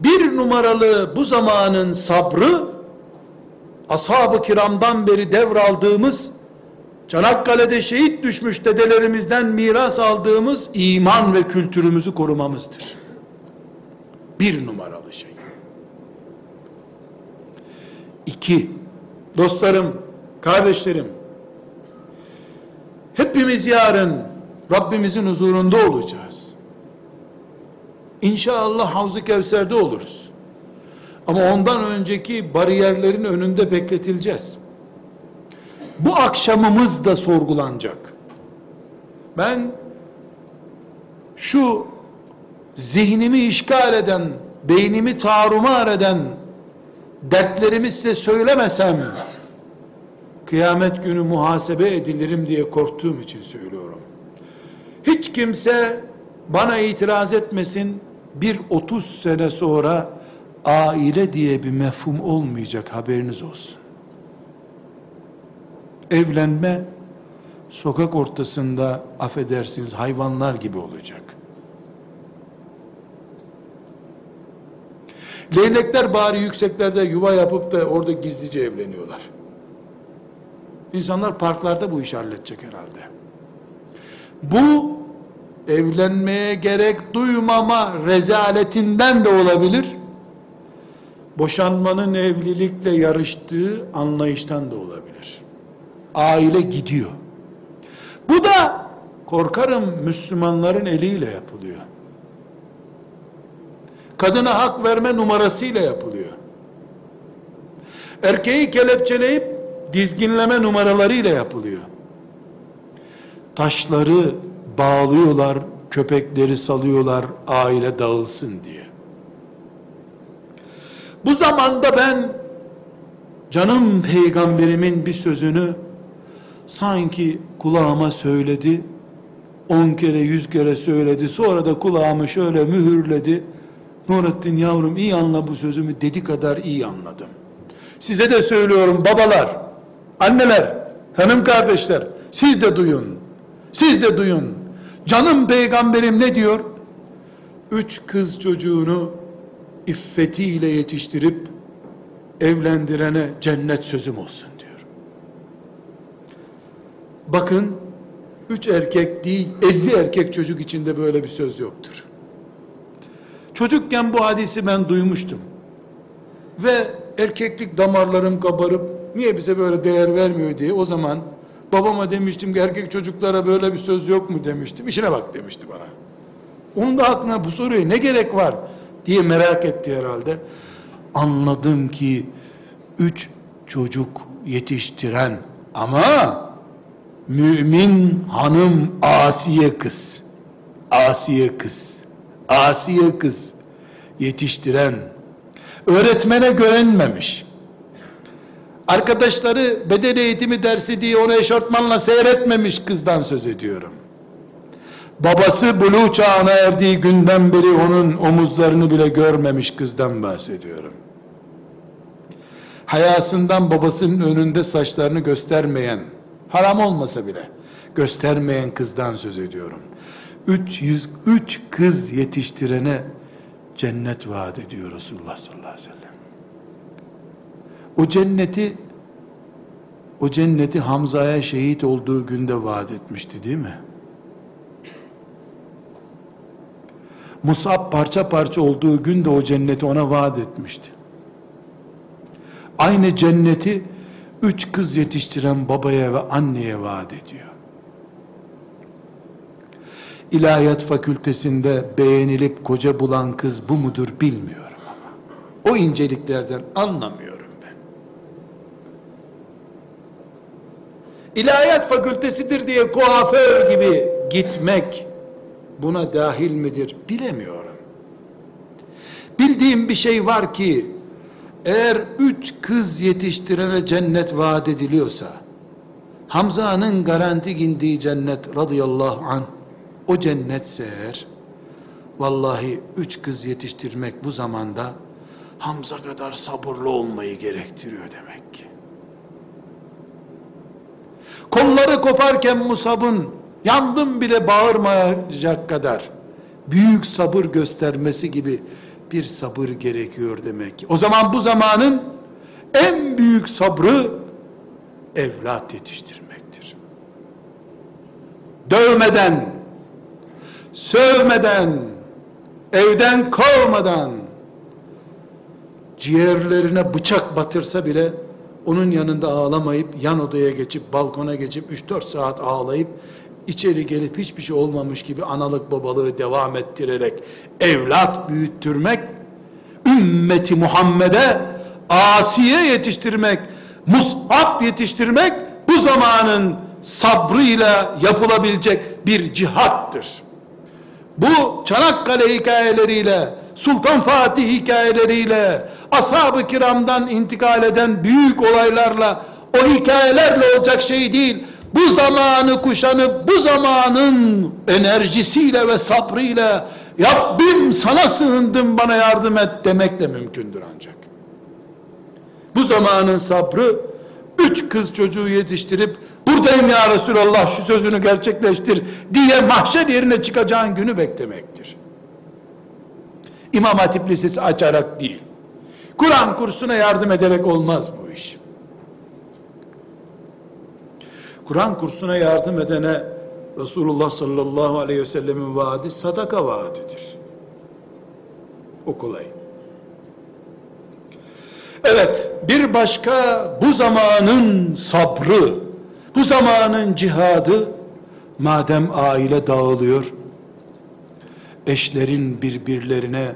Bir numaralı bu zamanın sabrı ashab-ı kiramdan beri devraldığımız Çanakkale'de şehit düşmüş dedelerimizden miras aldığımız iman ve kültürümüzü korumamızdır. Bir numaralı şey. İki, dostlarım, kardeşlerim, hepimiz yarın Rabbimizin huzurunda olacağız. İnşallah Havz-ı Kevser'de oluruz. Ama ondan önceki bariyerlerin önünde bekletileceğiz. Bu akşamımız da sorgulanacak. Ben şu zihnimi işgal eden, beynimi tarumar eden dertlerimi size söylemesem kıyamet günü muhasebe edilirim diye korktuğum için söylüyorum. Hiç kimse bana itiraz etmesin bir 30 sene sonra aile diye bir mefhum olmayacak haberiniz olsun. Evlenme sokak ortasında affedersiniz hayvanlar gibi olacak. Leylekler bari yükseklerde yuva yapıp da orada gizlice evleniyorlar. İnsanlar parklarda bu işi halledecek herhalde. Bu evlenmeye gerek duymama rezaletinden de olabilir boşanmanın evlilikle yarıştığı anlayıştan da olabilir. Aile gidiyor. Bu da korkarım Müslümanların eliyle yapılıyor. Kadına hak verme numarasıyla yapılıyor. Erkeği kelepçeleyip dizginleme numaralarıyla yapılıyor. Taşları bağlıyorlar, köpekleri salıyorlar aile dağılsın diye. Bu zamanda ben canım peygamberimin bir sözünü sanki kulağıma söyledi, on kere yüz kere söyledi, sonra da kulağımı şöyle mühürledi. Nurettin yavrum iyi anla bu sözümü dedi kadar iyi anladım. Size de söylüyorum babalar, anneler, hanım kardeşler, siz de duyun. Siz de duyun. Canım peygamberim ne diyor? Üç kız çocuğunu iffetiyle yetiştirip evlendirene cennet sözüm olsun diyor. Bakın üç erkek değil elli erkek çocuk içinde böyle bir söz yoktur. Çocukken bu hadisi ben duymuştum. Ve erkeklik damarlarım kabarıp niye bize böyle değer vermiyor diye o zaman babama demiştim ki erkek çocuklara böyle bir söz yok mu demiştim. İşine bak demişti bana. Onun da aklına bu soruya ne gerek var diye merak etti herhalde. Anladım ki üç çocuk yetiştiren ama mümin hanım Asiye kız, Asiye kız, Asiye kız yetiştiren, öğretmene güvenmemiş, arkadaşları beden eğitimi dersi diye onu eşortmanla seyretmemiş kızdan söz ediyorum. Babası buluğ çağına erdiği günden beri onun omuzlarını bile görmemiş kızdan bahsediyorum. Hayasından babasının önünde saçlarını göstermeyen, haram olmasa bile göstermeyen kızdan söz ediyorum. 303 kız yetiştirene cennet vaat ediyor Resulullah sallallahu aleyhi ve sellem. O cenneti o cenneti Hamza'ya şehit olduğu günde vaat etmişti değil mi? Musab parça parça olduğu günde o cenneti ona vaat etmişti. Aynı cenneti üç kız yetiştiren babaya ve anneye vaat ediyor. İlahiyat fakültesinde beğenilip koca bulan kız bu mudur bilmiyorum ama. O inceliklerden anlamıyorum ben. İlahiyat fakültesidir diye kuaför gibi gitmek buna dahil midir bilemiyorum. Bildiğim bir şey var ki eğer üç kız yetiştirene cennet vaat ediliyorsa Hamza'nın garanti gindiği cennet radıyallahu anh o cennetse eğer vallahi üç kız yetiştirmek bu zamanda Hamza kadar sabırlı olmayı gerektiriyor demek ki. Kolları koparken Musab'ın yandım bile bağırmayacak kadar büyük sabır göstermesi gibi bir sabır gerekiyor demek. O zaman bu zamanın en büyük sabrı evlat yetiştirmektir. Dövmeden, sövmeden, evden kovmadan, ciğerlerine bıçak batırsa bile onun yanında ağlamayıp yan odaya geçip balkona geçip 3-4 saat ağlayıp içeri gelip hiçbir şey olmamış gibi analık babalığı devam ettirerek evlat büyüttürmek ümmeti Muhammed'e asiye yetiştirmek musab yetiştirmek bu zamanın sabrıyla yapılabilecek bir cihattır. Bu Çanakkale hikayeleriyle, Sultan Fatih hikayeleriyle, ashab-ı kiramdan intikal eden büyük olaylarla, o hikayelerle olacak şey değil. Bu zamanı kuşanıp, bu zamanın enerjisiyle ve sabrıyla, Rabbim sana sığındım bana yardım et demek de mümkündür ancak. Bu zamanın sabrı, üç kız çocuğu yetiştirip, buradayım ya Resulallah şu sözünü gerçekleştir diye mahşer yerine çıkacağın günü beklemektir. İmam Hatip Lisesi açarak değil. Kur'an kursuna yardım ederek olmaz bu iş. Kur'an kursuna yardım edene Resulullah sallallahu aleyhi ve sellemin vaadi sadaka vaadidir. O kolay. Evet, bir başka bu zamanın sabrı, bu zamanın cihadı, madem aile dağılıyor, eşlerin birbirlerine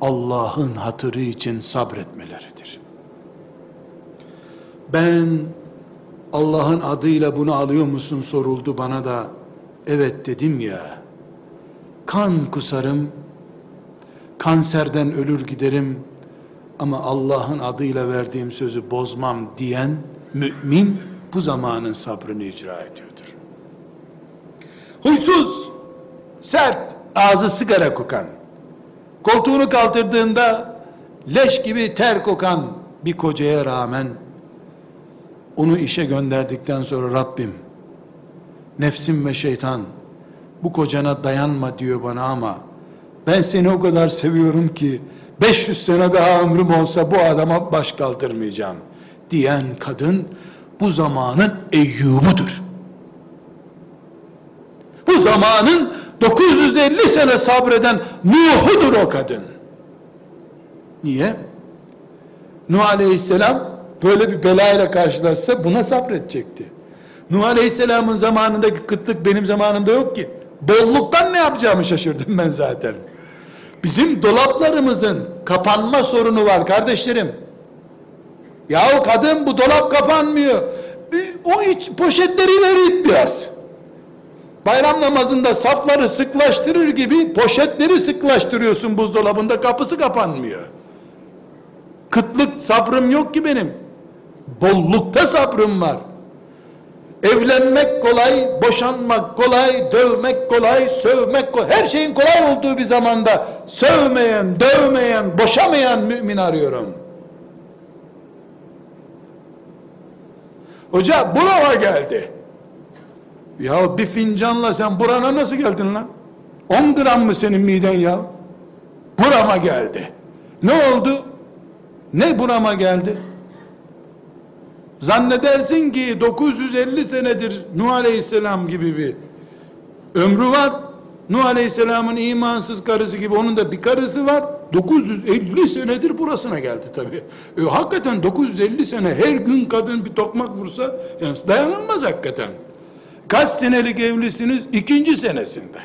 Allah'ın hatırı için sabretmeleridir. Ben Allah'ın adıyla bunu alıyor musun soruldu bana da. Evet dedim ya. Kan kusarım kanserden ölür giderim. Ama Allah'ın adıyla verdiğim sözü bozmam diyen mümin bu zamanın sabrını icra ediyordur. Huysuz, sert, ağzı sigara kokan, koltuğunu kaldırdığında leş gibi ter kokan bir kocaya rağmen onu işe gönderdikten sonra Rabbim nefsim ve şeytan bu kocana dayanma diyor bana ama ben seni o kadar seviyorum ki 500 sene daha ömrüm olsa bu adama baş kaldırmayacağım diyen kadın bu zamanın Eyyub'udur. Bu zamanın 950 sene sabreden Nuh'udur o kadın. Niye? Nuh Aleyhisselam böyle bir belayla karşılaşsa buna sabredecekti. Nuh Aleyhisselam'ın zamanındaki kıtlık benim zamanımda yok ki. Bolluktan ne yapacağımı şaşırdım ben zaten. Bizim dolaplarımızın kapanma sorunu var kardeşlerim. Yahu kadın bu dolap kapanmıyor. O iç poşetleri ileri it biraz. Bayram namazında safları sıklaştırır gibi poşetleri sıklaştırıyorsun buzdolabında kapısı kapanmıyor. Kıtlık sabrım yok ki benim. Bollukta sabrım var. Evlenmek kolay, boşanmak kolay, dövmek kolay, sövmek kolay. Her şeyin kolay olduğu bir zamanda sövmeyen, dövmeyen, boşamayan mümin arıyorum. Hoca burama geldi. Ya bir fincanla sen burana nasıl geldin lan? 10 gram mı senin miden ya? Burama geldi. Ne oldu? Ne burama geldi? Zannedersin ki 950 senedir Nuh Aleyhisselam gibi bir ömrü var. Nuh Aleyhisselam'ın imansız karısı gibi onun da bir karısı var. 950 senedir burasına geldi tabi. E, hakikaten 950 sene her gün kadın bir tokmak vursa yani dayanılmaz hakikaten. Kaç senelik evlisiniz? İkinci senesinde.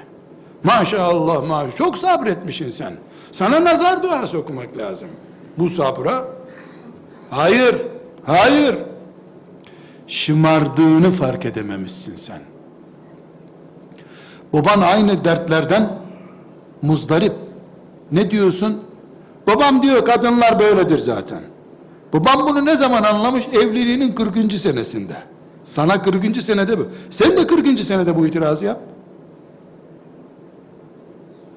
Maşallah maşallah. Çok sabretmişsin sen. Sana nazar duası okumak lazım. Bu sabra. Hayır. Hayır. Şımardığını fark edememişsin sen. Baban aynı dertlerden muzdarip. Ne diyorsun? Babam diyor kadınlar böyledir zaten. Babam bunu ne zaman anlamış? Evliliğinin 40. senesinde. Sana 40. senede bu. Sen de 40. senede bu itirazı yap.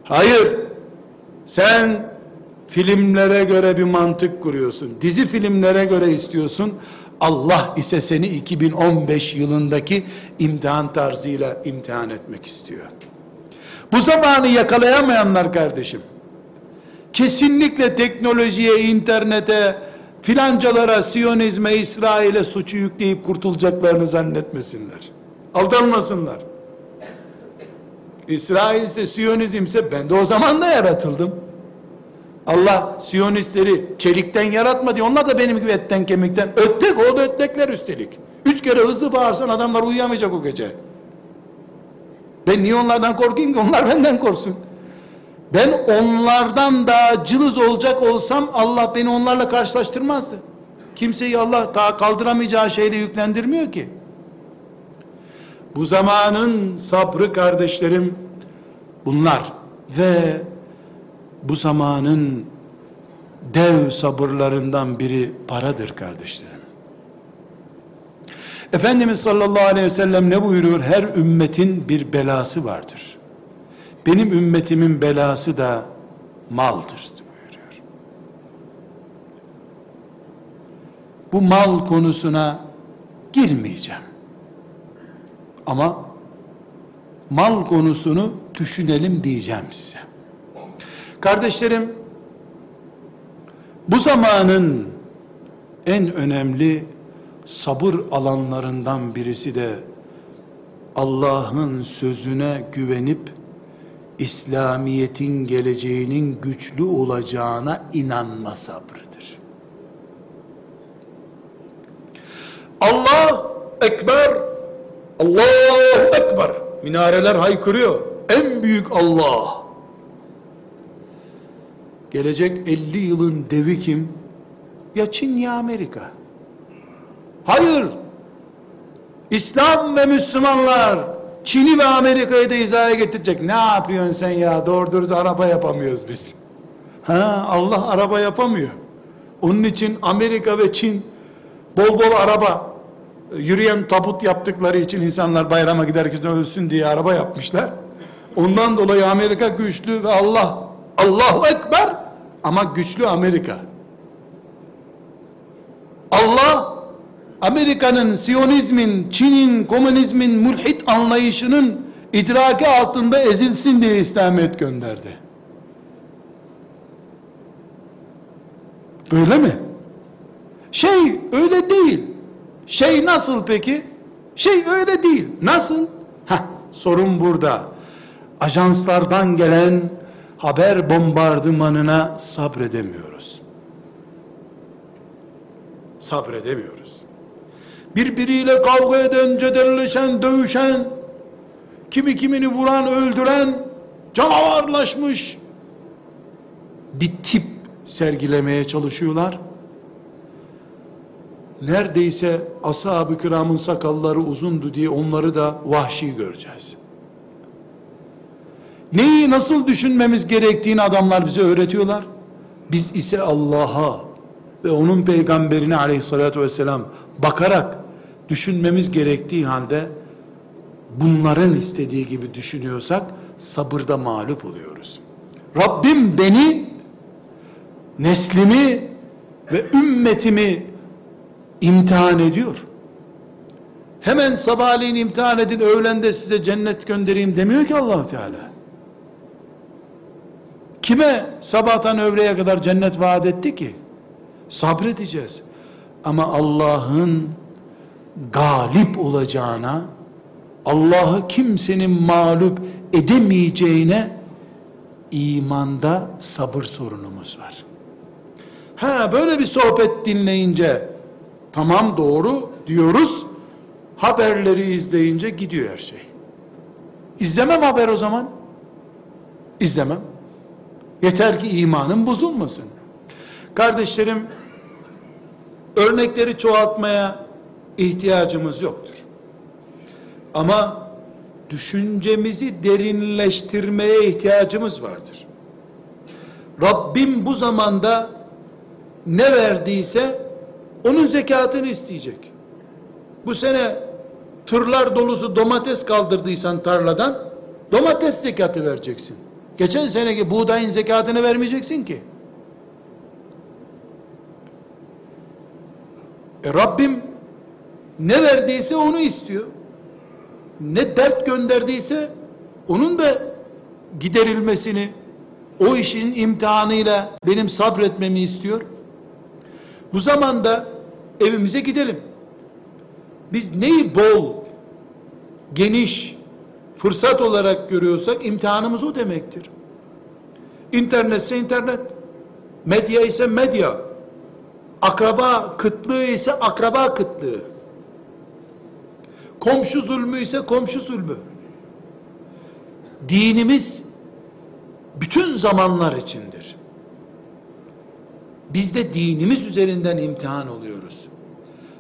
Hayır. Sen filmlere göre bir mantık kuruyorsun. Dizi filmlere göre istiyorsun. Allah ise seni 2015 yılındaki imtihan tarzıyla imtihan etmek istiyor. Bu zamanı yakalayamayanlar kardeşim, kesinlikle teknolojiye, internete, filancalara, Siyonizme, İsrail'e suçu yükleyip kurtulacaklarını zannetmesinler. Aldanmasınlar. İsrail ise Siyonizm ise ben de o zaman da yaratıldım. Allah Siyonistleri çelikten yaratmadı. Onlar da benim gibi etten kemikten. Öttek o da öttekler üstelik. Üç kere hızlı bağırsan adamlar uyuyamayacak o gece. Ben niye onlardan korkayım ki? Onlar benden korksun. Ben onlardan daha cılız olacak olsam Allah beni onlarla karşılaştırmazdı. Kimseyi Allah daha kaldıramayacağı şeyle yüklendirmiyor ki. Bu zamanın sabrı kardeşlerim bunlar ve bu zamanın dev sabırlarından biri paradır kardeşlerim. Efendimiz sallallahu aleyhi ve sellem ne buyuruyor? Her ümmetin bir belası vardır. Benim ümmetimin belası da maldır buyuruyor. Bu mal konusuna girmeyeceğim. Ama mal konusunu düşünelim diyeceğim size. Kardeşlerim, bu zamanın en önemli sabır alanlarından birisi de Allah'ın sözüne güvenip İslamiyet'in geleceğinin güçlü olacağına inanma sabrıdır. Allah Ekber, Allah Ekber. Minareler haykırıyor. En büyük Allah. Gelecek 50 yılın devi kim? Ya Çin ya Amerika. Hayır. İslam ve Müslümanlar Çin'i ve Amerika'yı da hizaya getirecek. Ne yapıyorsun sen ya? Doğru dürüst araba yapamıyoruz biz. Ha, Allah araba yapamıyor. Onun için Amerika ve Çin bol bol araba yürüyen tabut yaptıkları için insanlar bayrama giderken ölsün diye araba yapmışlar. Ondan dolayı Amerika güçlü ve Allah Allahu Ekber ama güçlü Amerika. Allah Amerika'nın, Siyonizmin, Çin'in, komünizmin, mülhit anlayışının idraki altında ezilsin diye İslamiyet gönderdi. Öyle mi? Şey öyle değil. Şey nasıl peki? Şey öyle değil. Nasıl? Heh, sorun burada. Ajanslardan gelen haber bombardımanına sabredemiyoruz. Sabredemiyoruz. Birbiriyle kavga eden, cedelleşen, dövüşen, kimi kimini vuran, öldüren, canavarlaşmış bir tip sergilemeye çalışıyorlar. Neredeyse ashab-ı kiramın sakalları uzundu diye onları da vahşi göreceğiz. Neyi nasıl düşünmemiz gerektiğini adamlar bize öğretiyorlar. Biz ise Allah'a ve onun peygamberine aleyhissalatü vesselam bakarak düşünmemiz gerektiği halde bunların istediği gibi düşünüyorsak sabırda mağlup oluyoruz. Rabbim beni neslimi ve ümmetimi imtihan ediyor. Hemen sabahleyin imtihan edin, öğlende size cennet göndereyim demiyor ki allah Teala. Kime sabahtan öğleye kadar cennet vaat etti ki? Sabredeceğiz. Ama Allah'ın galip olacağına, Allah'ı kimsenin mağlup edemeyeceğine imanda sabır sorunumuz var. Ha böyle bir sohbet dinleyince tamam doğru diyoruz. Haberleri izleyince gidiyor her şey. İzlemem haber o zaman. İzlemem. Yeter ki imanım bozulmasın. Kardeşlerim örnekleri çoğaltmaya ihtiyacımız yoktur. Ama düşüncemizi derinleştirmeye ihtiyacımız vardır. Rabbim bu zamanda ne verdiyse onun zekatını isteyecek. Bu sene tırlar dolusu domates kaldırdıysan tarladan domates zekatı vereceksin. Geçen seneki buğdayın zekatını vermeyeceksin ki. E Rabbim ne verdiyse onu istiyor. Ne dert gönderdiyse onun da giderilmesini o işin imtihanıyla benim sabretmemi istiyor. Bu zamanda evimize gidelim. Biz neyi bol, geniş, fırsat olarak görüyorsak imtihanımız o demektir. İnternetse internet, medya ise medya, akraba kıtlığı ise akraba kıtlığı, komşu zulmü ise komşu zulmü. Dinimiz bütün zamanlar içindir. Biz de dinimiz üzerinden imtihan oluyoruz.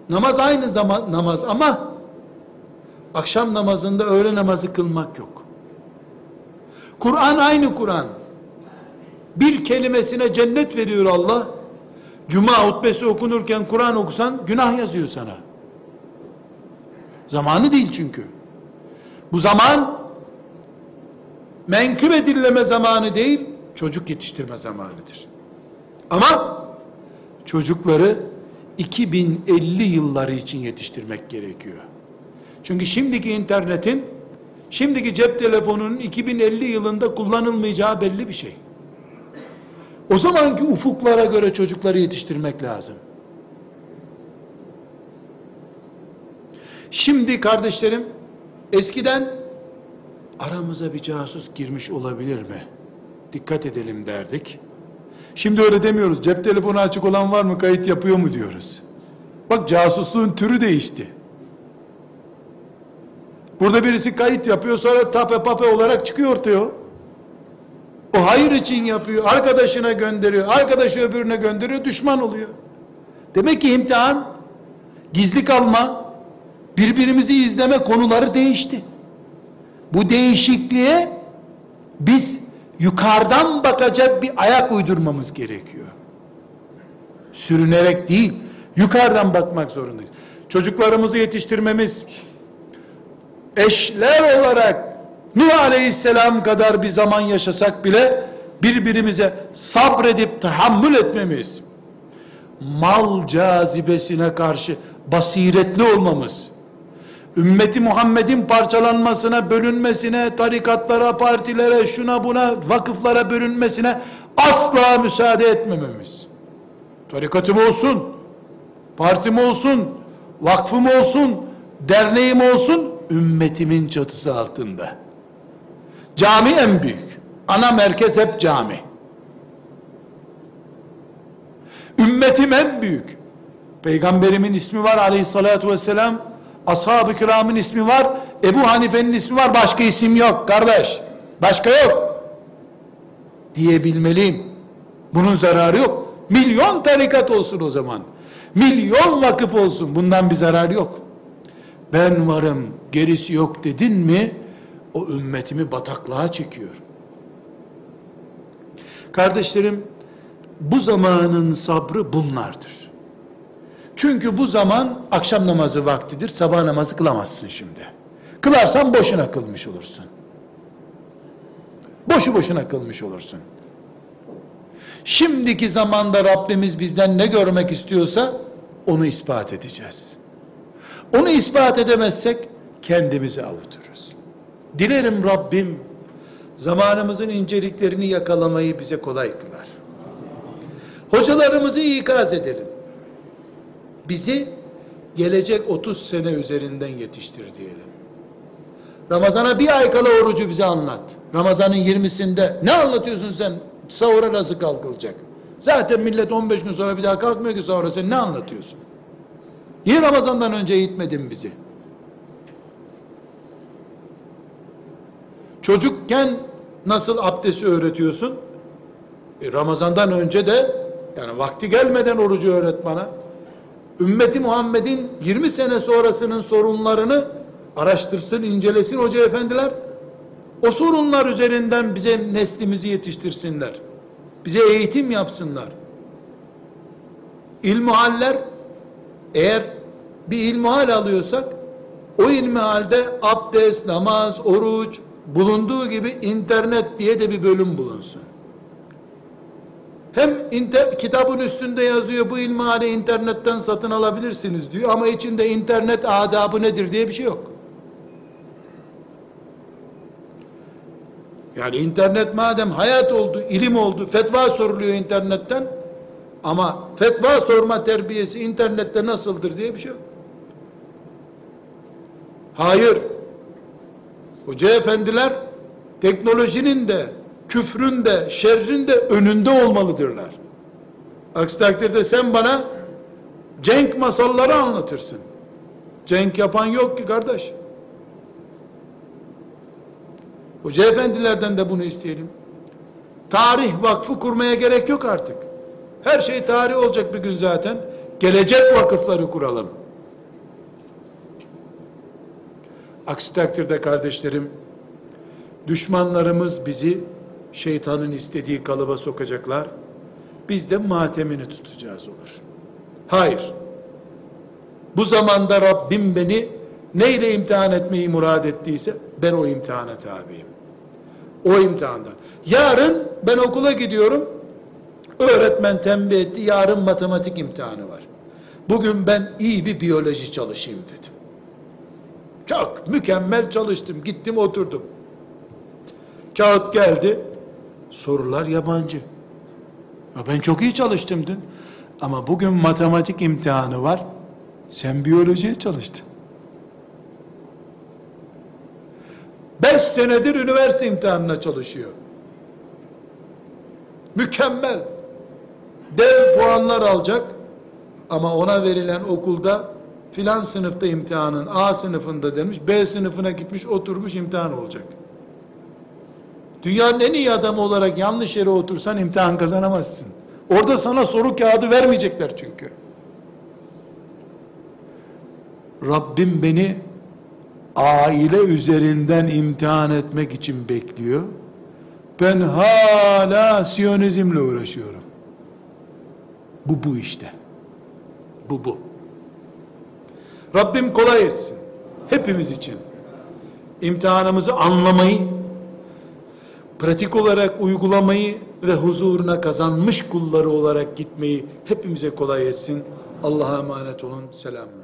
Namaz aynı zaman namaz ama akşam namazında öğle namazı kılmak yok. Kur'an aynı Kur'an. Bir kelimesine cennet veriyor Allah. Cuma hutbesi okunurken Kur'an okusan günah yazıyor sana. Zamanı değil çünkü. Bu zaman menkıbe dilleme zamanı değil, çocuk yetiştirme zamanıdır. Ama çocukları 2050 yılları için yetiştirmek gerekiyor. Çünkü şimdiki internetin, şimdiki cep telefonunun 2050 yılında kullanılmayacağı belli bir şey. O zamanki ufuklara göre çocukları yetiştirmek lazım. Şimdi kardeşlerim, eskiden aramıza bir casus girmiş olabilir mi? Dikkat edelim derdik. Şimdi öyle demiyoruz. Cep telefonu açık olan var mı? Kayıt yapıyor mu diyoruz. Bak casusluğun türü değişti. Burada birisi kayıt yapıyor sonra tape pape olarak çıkıyor ortaya. O hayır için yapıyor. Arkadaşına gönderiyor. Arkadaşı öbürüne gönderiyor. Düşman oluyor. Demek ki imtihan gizli kalma birbirimizi izleme konuları değişti. Bu değişikliğe biz yukarıdan bakacak bir ayak uydurmamız gerekiyor. Sürünerek değil, yukarıdan bakmak zorundayız. çocuklarımızı yetiştirmemiz, eşler olarak Nuh Aleyhisselam kadar bir zaman yaşasak bile birbirimize sabredip tahammül etmemiz, mal cazibesine karşı basiretli olmamız, ümmeti Muhammed'in parçalanmasına, bölünmesine, tarikatlara, partilere, şuna buna, vakıflara bölünmesine asla müsaade etmememiz. Tarikatım olsun, partim olsun, vakfım olsun, derneğim olsun, ümmetimin çatısı altında. Cami en büyük. Ana merkez hep cami. Ümmetim en büyük. Peygamberimin ismi var aleyhissalatu vesselam. Ashab-ı kiramın ismi var. Ebu Hanife'nin ismi var. Başka isim yok kardeş. Başka yok. Diyebilmeliyim. Bunun zararı yok. Milyon tarikat olsun o zaman. Milyon vakıf olsun. Bundan bir zarar yok. Ben varım, gerisi yok dedin mi, o ümmetimi bataklığa çekiyor. Kardeşlerim, bu zamanın sabrı bunlardır. Çünkü bu zaman akşam namazı vaktidir, sabah namazı kılamazsın şimdi. Kılarsan boşuna kılmış olursun. Boşu boşuna kılmış olursun. Şimdiki zamanda Rabbimiz bizden ne görmek istiyorsa onu ispat edeceğiz. Onu ispat edemezsek kendimizi avuturuz. Dilerim Rabbim zamanımızın inceliklerini yakalamayı bize kolay kılar. Hocalarımızı ikaz edelim. Bizi gelecek 30 sene üzerinden yetiştir diyelim. Ramazana bir ay kala orucu bize anlat. Ramazanın 20'sinde ne anlatıyorsun sen? Sahura nasıl kalkılacak? Zaten millet 15 gün sonra bir daha kalkmıyor ki sahura sen ne anlatıyorsun? Niye Ramazan'dan önce eğitmedin bizi? Çocukken nasıl abdesti öğretiyorsun? E, Ramazan'dan önce de yani vakti gelmeden orucu öğret bana. Ümmeti Muhammed'in 20 sene sonrasının sorunlarını araştırsın, incelesin hoca efendiler. O sorunlar üzerinden bize neslimizi yetiştirsinler. Bize eğitim yapsınlar. İlmuhaller eğer bir ilmihal alıyorsak o ilmihalde abdest, namaz, oruç bulunduğu gibi internet diye de bir bölüm bulunsun. Hem inter, kitabın üstünde yazıyor bu ilmihali internetten satın alabilirsiniz diyor ama içinde internet adabı nedir diye bir şey yok. Yani internet madem hayat oldu, ilim oldu, fetva soruluyor internetten ama fetva sorma terbiyesi internette nasıldır diye bir şey yok. Hayır. Hoca efendiler teknolojinin de küfrün de şerrin de önünde olmalıdırlar. Aksi takdirde sen bana cenk masalları anlatırsın. Cenk yapan yok ki kardeş. Hoca efendilerden de bunu isteyelim. Tarih vakfı kurmaya gerek yok artık. Her şey tarih olacak bir gün zaten. Gelecek vakıfları kuralım. Aksi takdirde kardeşlerim, düşmanlarımız bizi şeytanın istediği kalıba sokacaklar. Biz de matemini tutacağız olur. Hayır. Bu zamanda Rabbim beni neyle imtihan etmeyi murad ettiyse ben o imtihana tabiyim. O imtihandan. Yarın ben okula gidiyorum. Öğretmen tembih etti. Yarın matematik imtihanı var. Bugün ben iyi bir biyoloji çalışayım dedim. Çok mükemmel çalıştım. Gittim oturdum. Kağıt geldi. Sorular yabancı. Ya ben çok iyi çalıştım dün. Ama bugün matematik imtihanı var. Sen biyolojiye çalıştın. Beş senedir üniversite imtihanına çalışıyor. Mükemmel. Dev puanlar alacak. Ama ona verilen okulda filan sınıfta imtihanın A sınıfında demiş, B sınıfına gitmiş oturmuş imtihan olacak. Dünyanın en iyi adamı olarak yanlış yere otursan imtihan kazanamazsın. Orada sana soru kağıdı vermeyecekler çünkü. Rabbim beni aile üzerinden imtihan etmek için bekliyor. Ben hala Siyonizmle uğraşıyorum. Bu bu işte. Bu bu. Rabbim kolay etsin. Hepimiz için. İmtihanımızı anlamayı, pratik olarak uygulamayı ve huzuruna kazanmış kulları olarak gitmeyi hepimize kolay etsin. Allah'a emanet olun. Selamun